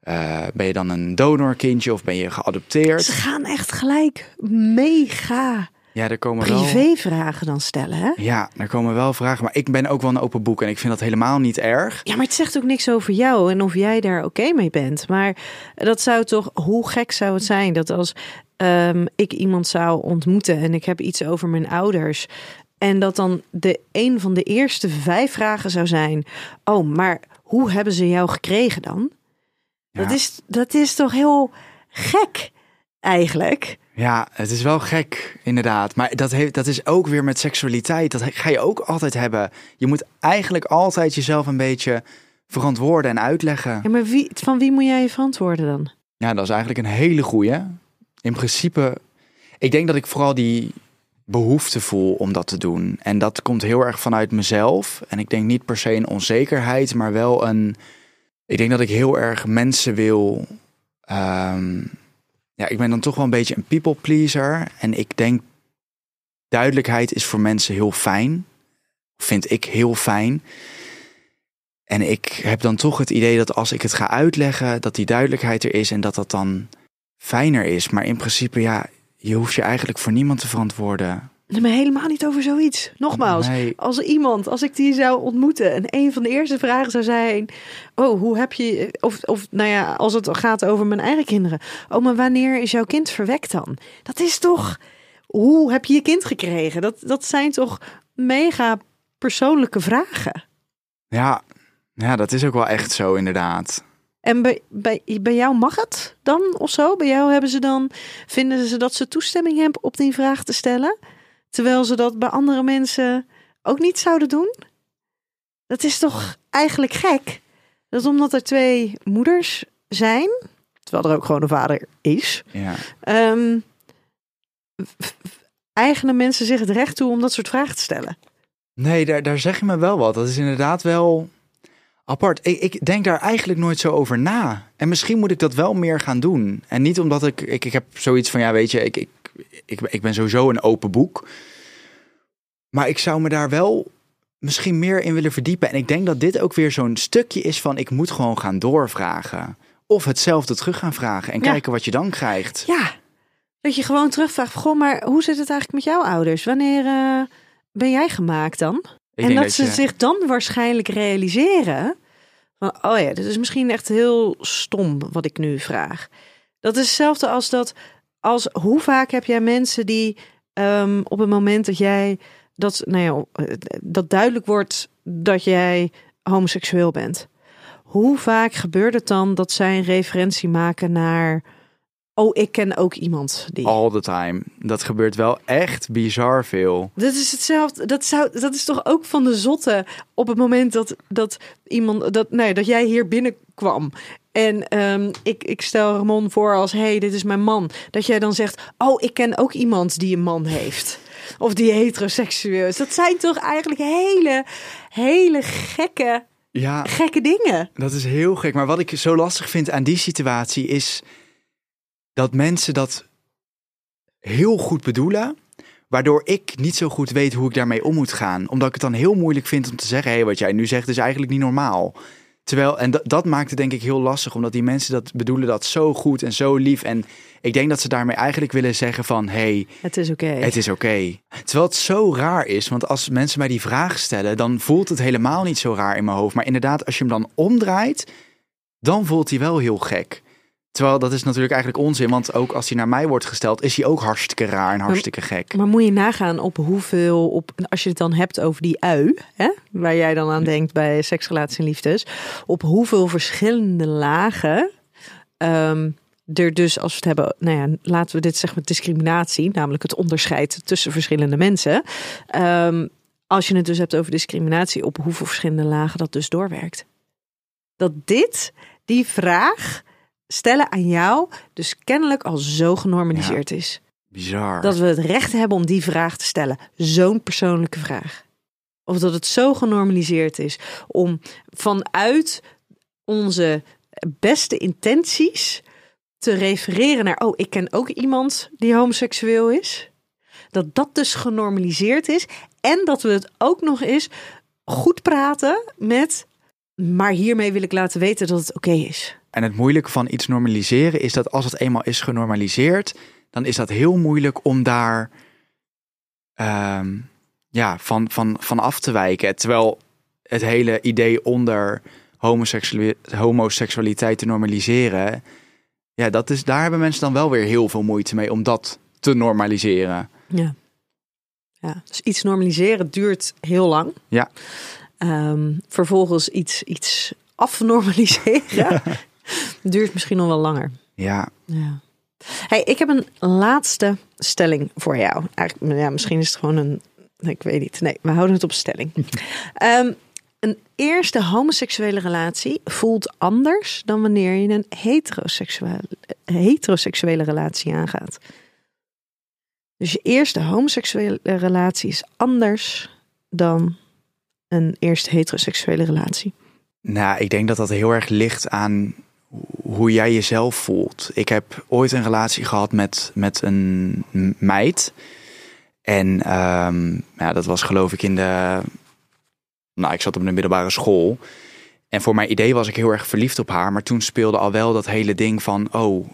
eh, ben je dan een donorkindje of ben je geadopteerd? Ze gaan echt gelijk mega Ja, er komen privévragen dan stellen, hè? Ja, er komen wel vragen. Maar ik ben ook wel een open boek en ik vind dat helemaal niet erg. Ja, maar het zegt ook niks over jou en of jij daar oké mee bent. Maar dat zou toch, hoe gek zou het zijn dat als ehm, ik iemand zou ontmoeten en ik heb iets over mijn ouders. En dat dan de een van de eerste vijf vragen zou zijn: Oh, maar hoe hebben ze jou gekregen dan? Dat, is, dat is toch heel gek, eigenlijk. Ja, het is wel gek, inderdaad. Maar dat, heeft, dat is ook weer met seksualiteit. Dat ga je ook altijd hebben. Je moet eigenlijk altijd jezelf een beetje verantwoorden en uitleggen. Ja, maar wie, van wie moet jij je verantwoorden dan? Ja, dat is eigenlijk een hele goeie. In principe, ik denk dat ik vooral die behoefte voel om dat te doen. En dat komt heel erg vanuit mezelf. En ik denk niet per se een onzekerheid, maar wel een. Ik denk dat ik heel erg mensen wil. ehm, ja, ik ben dan toch wel een beetje een people pleaser. En ik denk duidelijkheid is voor mensen heel fijn. Vind ik heel fijn. En ik heb dan toch het idee dat als ik het ga uitleggen, dat die duidelijkheid er is en dat dat dan fijner is. Maar in principe, ja, je hoeft je eigenlijk voor niemand te verantwoorden. Nee, maar helemaal niet over zoiets. Nogmaals, Nee. als iemand, als ik die zou ontmoeten en een van de eerste vragen zou zijn: Oh, hoe heb je, of, of nou ja, als het gaat over mijn eigen kinderen. Oh, maar wanneer is jouw kind verwekt dan? Dat is toch, hoe heb je je kind gekregen? Dat, dat zijn toch mega persoonlijke vragen. Ja, ja, dat is ook wel echt zo, inderdaad. En bij, bij, bij jou mag het dan of zo? Bij jou hebben ze dan, vinden ze dat ze toestemming hebben op die vraag te stellen? Terwijl ze dat bij andere mensen ook niet zouden doen? Dat is toch eigenlijk gek? Dat omdat er twee moeders zijn, terwijl er ook gewoon een vader is, Ja. ehm, eigenen mensen zich het recht toe om dat soort vragen te stellen. Nee, daar, daar zeg je me wel wat. Dat is inderdaad wel apart. Ik, ik denk daar eigenlijk nooit zo over na. En misschien moet ik dat wel meer gaan doen. En niet omdat ik... Ik, ik heb zoiets van, ja, weet je, ik, ik, ik, ik ben sowieso een open boek. Maar ik zou me daar wel misschien meer in willen verdiepen. En ik denk dat dit ook weer zo'n stukje is van... ik moet gewoon gaan doorvragen. Of hetzelfde terug gaan vragen. En Ja. kijken wat je dan krijgt. Ja, dat je gewoon terugvraagt, goh, maar hoe zit het eigenlijk met jouw ouders? Wanneer eh, ben jij gemaakt dan? Ik en dat, ze je- zich dan waarschijnlijk realiseren van, oh ja, dit is misschien echt heel stom wat ik nu vraag. Dat is hetzelfde als dat, als hoe vaak heb jij mensen die ehm, op het moment dat jij, dat, nou ja, eh, dat duidelijk wordt dat jij homoseksueel bent. Hoe vaak gebeurt het dan dat zij een referentie maken naar, oh, ik ken ook iemand die. All the time. Dat gebeurt wel echt bizar veel. Dat is hetzelfde. Dat, zou, dat is toch ook van de zotte op het moment dat, dat iemand dat, nee, dat jij hier binnenkwam. En ehm, ik, ik stel Ramon voor als hey, dit is mijn man. Dat jij dan zegt, oh, ik ken ook iemand die een man heeft. Of die heteroseksueel is. Dat zijn toch eigenlijk hele, hele gekke, Ja, gekke dingen. Dat is heel gek. Maar wat ik zo lastig vind aan die situatie is dat mensen dat heel goed bedoelen. Waardoor ik niet zo goed weet hoe ik daarmee om moet gaan. Omdat ik het dan heel moeilijk vind om te zeggen: hé, hey, wat jij nu zegt is eigenlijk niet normaal. Terwijl, en dat, dat maakt het denk ik heel lastig, omdat die mensen dat bedoelen dat zo goed en zo lief. En ik denk dat ze daarmee eigenlijk willen zeggen van, hey, Het is oké. het is oké. Terwijl het zo raar is, want als mensen mij die vraag stellen, dan voelt het helemaal niet zo raar in mijn hoofd. Maar inderdaad, als je hem dan omdraait, dan voelt hij wel heel gek. Terwijl dat is natuurlijk eigenlijk onzin, want ook als hij naar mij wordt gesteld, is hij ook hartstikke raar en hartstikke gek. Maar moet je nagaan op hoeveel, op, als je het dan hebt over die ui, hè, waar jij dan aan denkt bij seksrelaties en liefdes, op hoeveel verschillende lagen ehm, er dus, als we het hebben, nou ja, laten we dit zeggen met discriminatie, namelijk het onderscheid tussen verschillende mensen. Ehm, als je het dus hebt over discriminatie, op hoeveel verschillende lagen dat dus doorwerkt. Dat dit, die vraag stellen aan jou, dus kennelijk al zo genormaliseerd is. Bizar. Dat we het recht hebben om die vraag te stellen. Zo'n persoonlijke vraag. Of dat het zo genormaliseerd is om vanuit onze beste intenties te refereren naar, oh, ik ken ook iemand die homoseksueel is. Dat dat dus genormaliseerd is. En dat we het ook nog eens goed praten met, maar hiermee wil ik laten weten dat het oké is. En het moeilijke van iets normaliseren is dat als het eenmaal is genormaliseerd, dan is dat heel moeilijk om daar ehm, ja, van, van, van af te wijken. Terwijl het hele idee onder homoseksuali- homoseksualiteit te normaliseren, ja, dat is, daar hebben mensen dan wel weer heel veel moeite mee om dat te normaliseren. Ja. ja. Dus iets normaliseren duurt heel lang. Ja. Ehm, vervolgens iets, iets afnormaliseren duurt misschien nog wel langer. Ja, Ja. Hey, ik heb een laatste stelling voor jou. Eigenlijk, ja, misschien is het gewoon een. Ik weet niet. Nee, we houden het op stelling. Ehm, een eerste homoseksuele relatie voelt anders dan wanneer je een heteroseksuele, heteroseksuele relatie aangaat. Dus je eerste homoseksuele relatie is anders dan een eerste heteroseksuele relatie. Nou, ik denk dat dat heel erg ligt aan hoe jij jezelf voelt. Ik heb ooit een relatie gehad met, met een meid. En ehm, ja, dat was geloof ik in de... Nou, ik zat op een middelbare school. En voor mijn idee was ik heel erg verliefd op haar. Maar toen speelde al wel dat hele ding van, oh,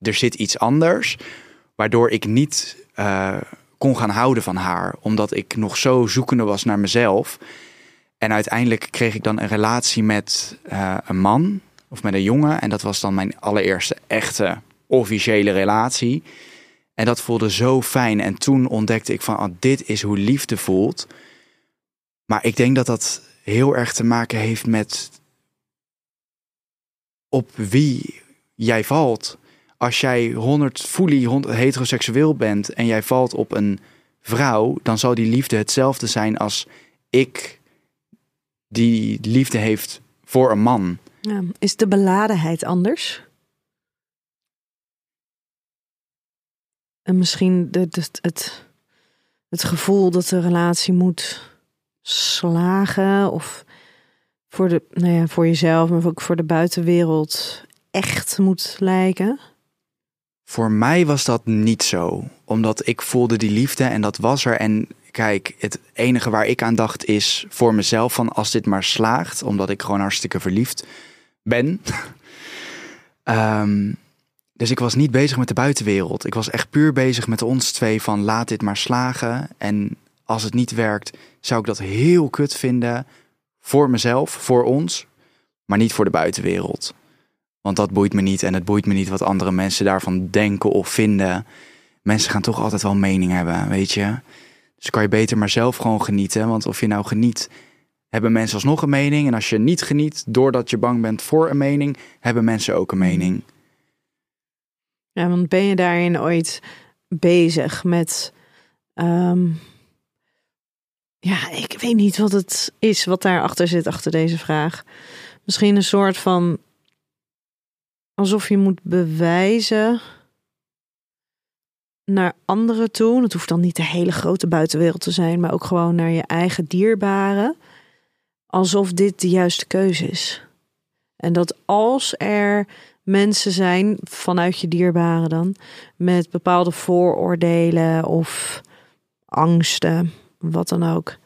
er zit iets anders. Waardoor ik niet uh, kon gaan houden van haar. Omdat ik nog zo zoekende was naar mezelf. En uiteindelijk kreeg ik dan een relatie met uh, een man of met een jongen. En dat was dan mijn allereerste echte officiële relatie. En dat voelde zo fijn. En toen ontdekte ik van, oh, dit is hoe liefde voelt. Maar ik denk dat dat heel erg te maken heeft met op wie jij valt. Als jij 100 fully heteroseksueel bent en jij valt op een vrouw, dan zal die liefde hetzelfde zijn als ik die liefde heeft voor een man. Is de beladenheid anders? En misschien het, het, het gevoel dat de relatie moet slagen of voor, de, nou ja, voor jezelf, maar ook voor de buitenwereld echt moet lijken? Voor mij was dat niet zo, omdat ik voelde die liefde en dat was er. En kijk, het enige waar ik aan dacht is voor mezelf van als dit maar slaagt, omdat ik gewoon hartstikke verliefd ben. um, Dus ik was niet bezig met de buitenwereld. Ik was echt puur bezig met ons twee van laat dit maar slagen. En als het niet werkt, zou ik dat heel kut vinden voor mezelf, voor ons, maar niet voor de buitenwereld. Want dat boeit me niet en het boeit me niet wat andere mensen daarvan denken of vinden. Mensen gaan toch altijd wel mening hebben, weet je. Dus kan je beter maar zelf gewoon genieten. Want of je nou geniet, hebben mensen alsnog een mening. En als je niet geniet, doordat je bang bent voor een mening, hebben mensen ook een mening. Ja, want ben je daarin ooit bezig met. Ehm, ja, ik weet niet wat het is wat daarachter zit, achter deze vraag. Misschien een soort van. alsof je moet bewijzen. naar anderen toe. Het hoeft dan niet de hele grote buitenwereld te zijn, maar ook gewoon naar je eigen dierbaren. Alsof dit de juiste keuze is. En dat als er mensen zijn, vanuit je dierbaren dan, met bepaalde vooroordelen of angsten, wat dan ook.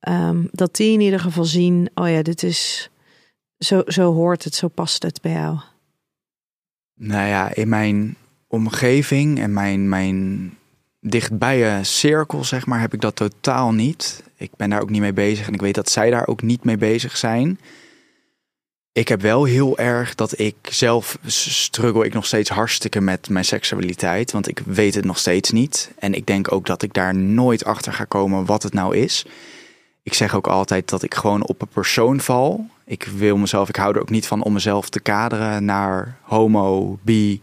Ehm, dat die in ieder geval zien, oh ja, dit is, zo, zo hoort het, zo past het bij jou. Nou ja, in mijn omgeving en mijn, mijn dichtbije cirkel, zeg maar, heb ik dat totaal niet. Ik ben daar ook niet mee bezig en ik weet dat zij daar ook niet mee bezig zijn. Ik heb wel heel erg dat ik zelf struggle ik nog steeds hartstikke met mijn seksualiteit. Want ik weet het nog steeds niet. En ik denk ook dat ik daar nooit achter ga komen wat het nou is. Ik zeg ook altijd dat ik gewoon op een persoon val. Ik wil mezelf, ik hou er ook niet van om mezelf te kaderen naar homo, bi,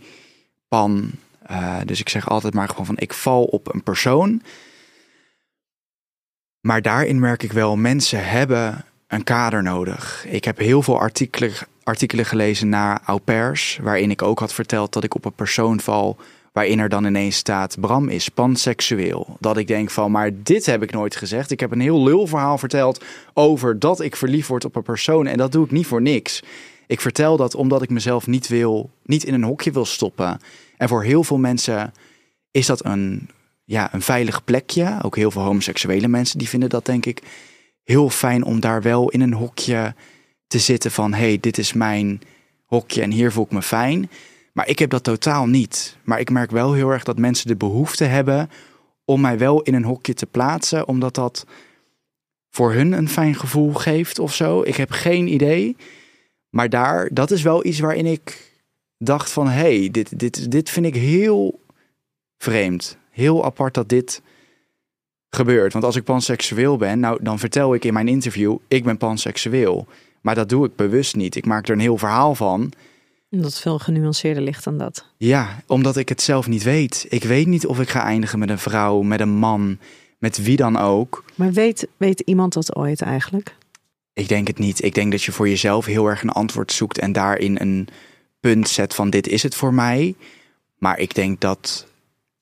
pan. Uh, dus ik zeg altijd maar gewoon van ik val op een persoon. Maar daarin merk ik wel, mensen hebben een kader nodig. Ik heb heel veel artikelen, artikelen gelezen naar au pairs, waarin ik ook had verteld dat ik op een persoon val waarin er dan ineens staat Bram is panseksueel. Dat ik denk van, maar dit heb ik nooit gezegd. Ik heb een heel lul verhaal verteld over dat ik verliefd word op een persoon en dat doe ik niet voor niks. Ik vertel dat omdat ik mezelf niet wil, niet in een hokje wil stoppen. En voor heel veel mensen is dat een, ja, een veilig plekje. Ook heel veel homoseksuele mensen die vinden dat denk ik heel fijn om daar wel in een hokje te zitten van hey, dit is mijn hokje en hier voel ik me fijn. Maar ik heb dat totaal niet. Maar ik merk wel heel erg dat mensen de behoefte hebben om mij wel in een hokje te plaatsen, omdat dat voor hun een fijn gevoel geeft of zo. Ik heb geen idee. Maar daar, dat is wel iets waarin ik dacht van hey, dit, dit, dit vind ik heel vreemd. Heel apart dat dit gebeurt. Want als ik panseksueel ben, nou, dan vertel ik in mijn interview, ik ben panseksueel. Maar dat doe ik bewust niet. Ik maak er een heel verhaal van. Dat veel genuanceerder ligt dan dat. Ja, omdat ik het zelf niet weet. Ik weet niet of ik ga eindigen met een vrouw, met een man, met wie dan ook. Maar weet, weet iemand dat ooit eigenlijk? Ik denk het niet. Ik denk dat je voor jezelf heel erg een antwoord zoekt en daarin een punt zet van dit is het voor mij. Maar ik denk dat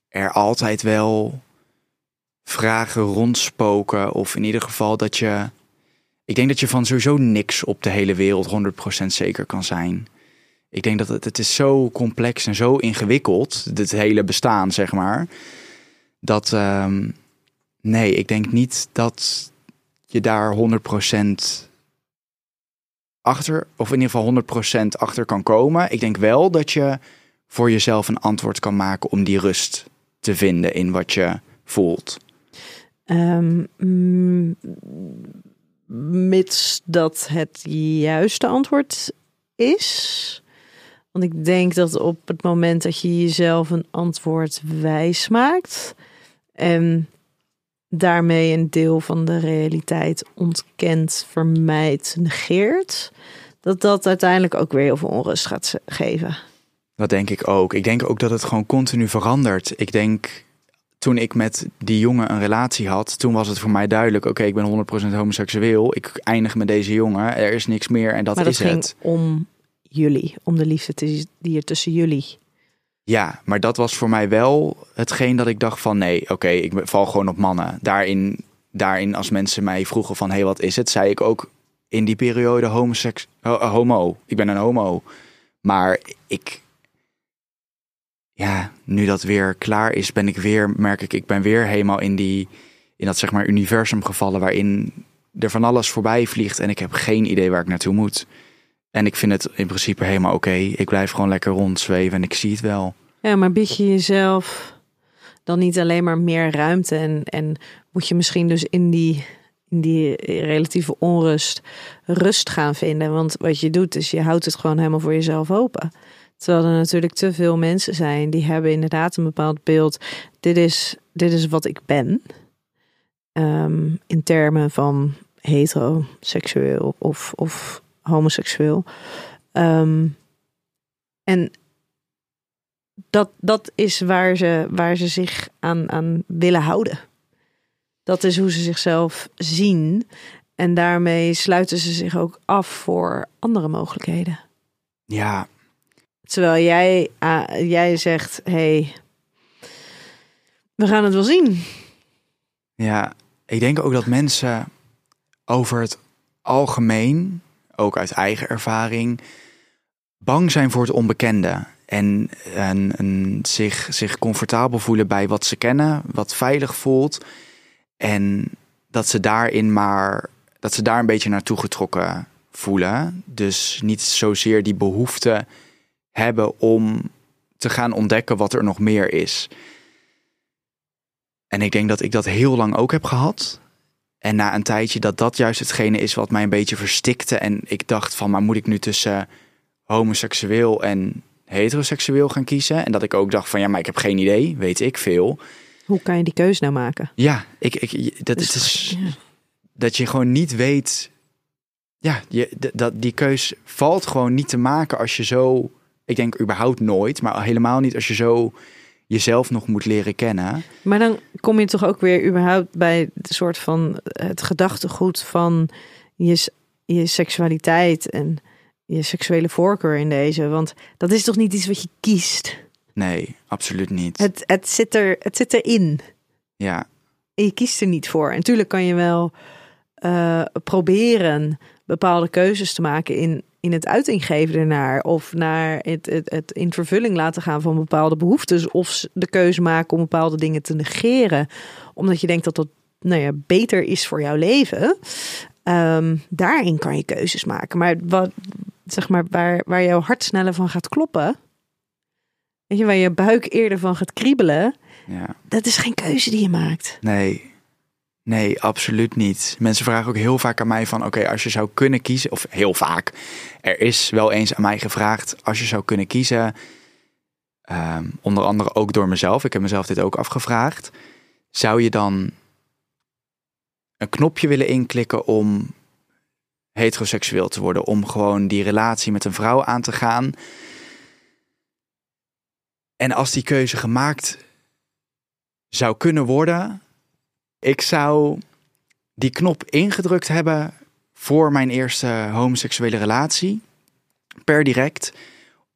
er altijd wel vragen rondspoken. Of in ieder geval dat je. Ik denk dat je van sowieso niks op de hele wereld 100% zeker kan zijn. Ik denk dat het, het is zo complex en zo ingewikkeld, dit hele bestaan, zeg maar. Dat um, nee, ik denk niet dat je daar 100% achter, of in ieder geval 100% achter kan komen. Ik denk wel dat je voor jezelf een antwoord kan maken om die rust te vinden in wat je voelt. Mm, mits dat het juiste antwoord is. Want ik denk dat op het moment dat je jezelf een antwoord wijs maakt en daarmee een deel van de realiteit ontkent, vermijdt, negeert, dat dat uiteindelijk ook weer heel veel onrust gaat geven. Dat denk ik ook. Ik denk ook dat het gewoon continu verandert. Ik denk toen ik met die jongen een relatie had, toen was het voor mij duidelijk: oké, ik ben 100% homoseksueel. Ik eindig met deze jongen. Er is niks meer en dat, maar dat is ging het. om jullie, om de liefde die er tussen jullie. Ja, maar dat was voor mij wel hetgeen dat ik dacht van nee, oké, ik val gewoon op mannen. Daarin, daarin als mensen mij vroegen van hé, hey, wat is het? Zei ik ook in die periode homoseks, homo. Ik ben een homo. Maar ik, ja, nu dat weer klaar is, ben ik weer, merk ik, ik ben weer helemaal in die, in dat zeg maar universum gevallen waarin er van alles voorbij vliegt en ik heb geen idee waar ik naartoe moet. En ik vind het in principe helemaal oké. Ik blijf gewoon lekker rondzweven en ik zie het wel. Ja, maar bied je jezelf dan niet alleen maar meer ruimte en, en moet je misschien dus in die, in die relatieve onrust rust gaan vinden? Want wat je doet is je houdt het gewoon helemaal voor jezelf open. Terwijl er natuurlijk te veel mensen zijn die hebben inderdaad een bepaald beeld. Dit is, dit is wat ik ben. Ehm, in termen van heteroseksueel of, of homoseksueel. Ehm, en dat, dat is waar ze, waar ze zich aan, aan willen houden. Dat is hoe ze zichzelf zien. En daarmee sluiten ze zich ook af voor andere mogelijkheden. Ja. Terwijl jij, uh, jij zegt: hey, we gaan het wel zien. Ja, ik denk ook dat mensen over het algemeen ook uit eigen ervaring, bang zijn voor het onbekende. En, en, zich, zich comfortabel voelen bij wat ze kennen, wat veilig voelt. En dat ze daarin maar, dat ze daar een beetje naartoe getrokken voelen. Dus niet zozeer die behoefte hebben om te gaan ontdekken wat er nog meer is. En ik denk dat ik dat heel lang ook heb gehad. En na een tijdje dat dat juist hetgene is wat mij een beetje verstikte. En ik dacht van, maar moet ik nu tussen homoseksueel en heteroseksueel gaan kiezen? En dat ik ook dacht van, ja, maar ik heb geen idee, weet ik veel. Hoe kan je die keus nou maken? Ja, ik, ik, dat dus, is ja. dat je gewoon niet weet. Ja, je, dat, die keus valt gewoon niet te maken als je zo. Ik denk überhaupt nooit, maar helemaal niet als je zo jezelf nog moet leren kennen. Maar dan kom je toch ook weer überhaupt bij de soort van het gedachtegoed van je, je seksualiteit en je seksuele voorkeur in deze. Want dat is toch niet iets wat je kiest? Nee, absoluut niet. Het, het, zit, er, het zit erin. Ja. En je kiest er niet voor. En natuurlijk kan je wel uh, proberen bepaalde keuzes te maken in in het uiting geven ernaar. Of naar het, het, het in vervulling laten gaan van bepaalde behoeftes. Of de keuze maken om bepaalde dingen te negeren. Omdat je denkt dat dat nou ja, beter is voor jouw leven. Um, daarin kan je keuzes maken. Maar wat, zeg maar, waar, waar jouw hart sneller van gaat kloppen. Weet je, waar je buik eerder van gaat kriebelen. Ja. Dat is geen keuze die je maakt. Nee, Nee, absoluut niet. Mensen vragen ook heel vaak aan mij van... oké, als je zou kunnen kiezen... of heel vaak, er is wel eens aan mij gevraagd... als je zou kunnen kiezen... Um, onder andere ook door mezelf. Ik heb mezelf dit ook afgevraagd. Zou je dan een knopje willen inklikken om heteroseksueel te worden? Om gewoon die relatie met een vrouw aan te gaan? En als die keuze gemaakt zou kunnen worden ik zou die knop ingedrukt hebben voor mijn eerste homoseksuele relatie. Per direct.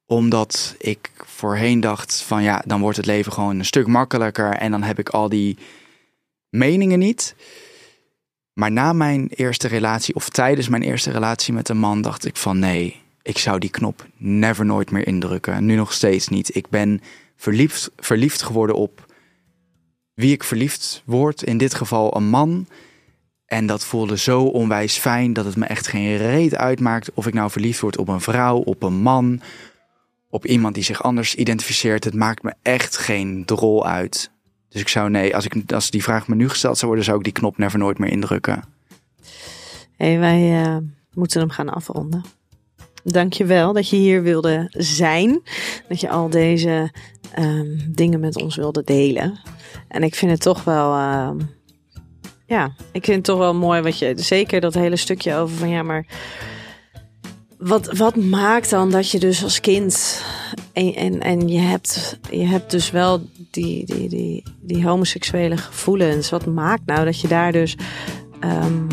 Omdat ik voorheen dacht van ja, dan wordt het leven gewoon een stuk makkelijker. En dan heb ik al die meningen niet. Maar na mijn eerste relatie of tijdens mijn eerste relatie met een man dacht ik van nee, ik zou die knop never nooit meer indrukken. Nu nog steeds niet. Ik ben verliefd, verliefd geworden op wie ik verliefd word, in dit geval een man. En dat voelde zo onwijs fijn dat het me echt geen reet uitmaakt of ik nou verliefd word op een vrouw, op een man, op iemand die zich anders identificeert. Het maakt me echt geen drol uit. Dus ik zou nee, als, ik, als die vraag me nu gesteld zou worden, zou ik die knop never nooit meer indrukken. Hey, wij uh, moeten hem gaan afronden. Dank je wel dat je hier wilde zijn. Dat je al deze um, dingen met ons wilde delen. En ik vind het toch wel. Uh, ja, ik vind het toch wel mooi wat je. Zeker dat hele stukje over van ja, maar. Wat, wat maakt dan dat je dus als kind. En, en, en je, hebt, je hebt dus wel die, die, die, die homoseksuele gevoelens. Wat maakt nou dat je daar dus. Um,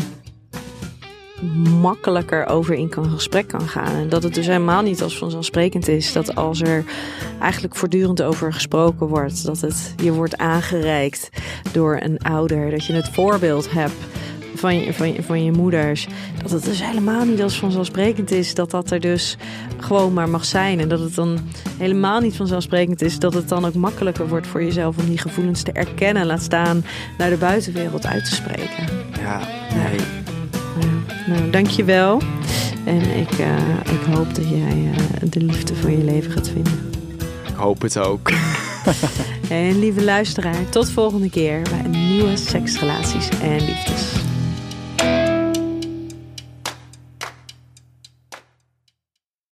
makkelijker over in kan gesprek kan gaan. En dat het dus helemaal niet als vanzelfsprekend is dat als er eigenlijk voortdurend over gesproken wordt, dat het je wordt aangereikt door een ouder, dat je het voorbeeld hebt van je, van, je, van je moeders. Dat het dus helemaal niet als vanzelfsprekend is dat dat er dus gewoon maar mag zijn. En dat het dan helemaal niet vanzelfsprekend is dat het dan ook makkelijker wordt voor jezelf om die gevoelens te erkennen. Laat staan naar de buitenwereld uit te spreken. Ja, nee. Nou, dankjewel. En ik, uh, ik hoop dat jij uh, de liefde van je leven gaat vinden. Ik hoop het ook. en lieve luisteraar, tot volgende keer bij een nieuwe Seksrelaties en Liefdes.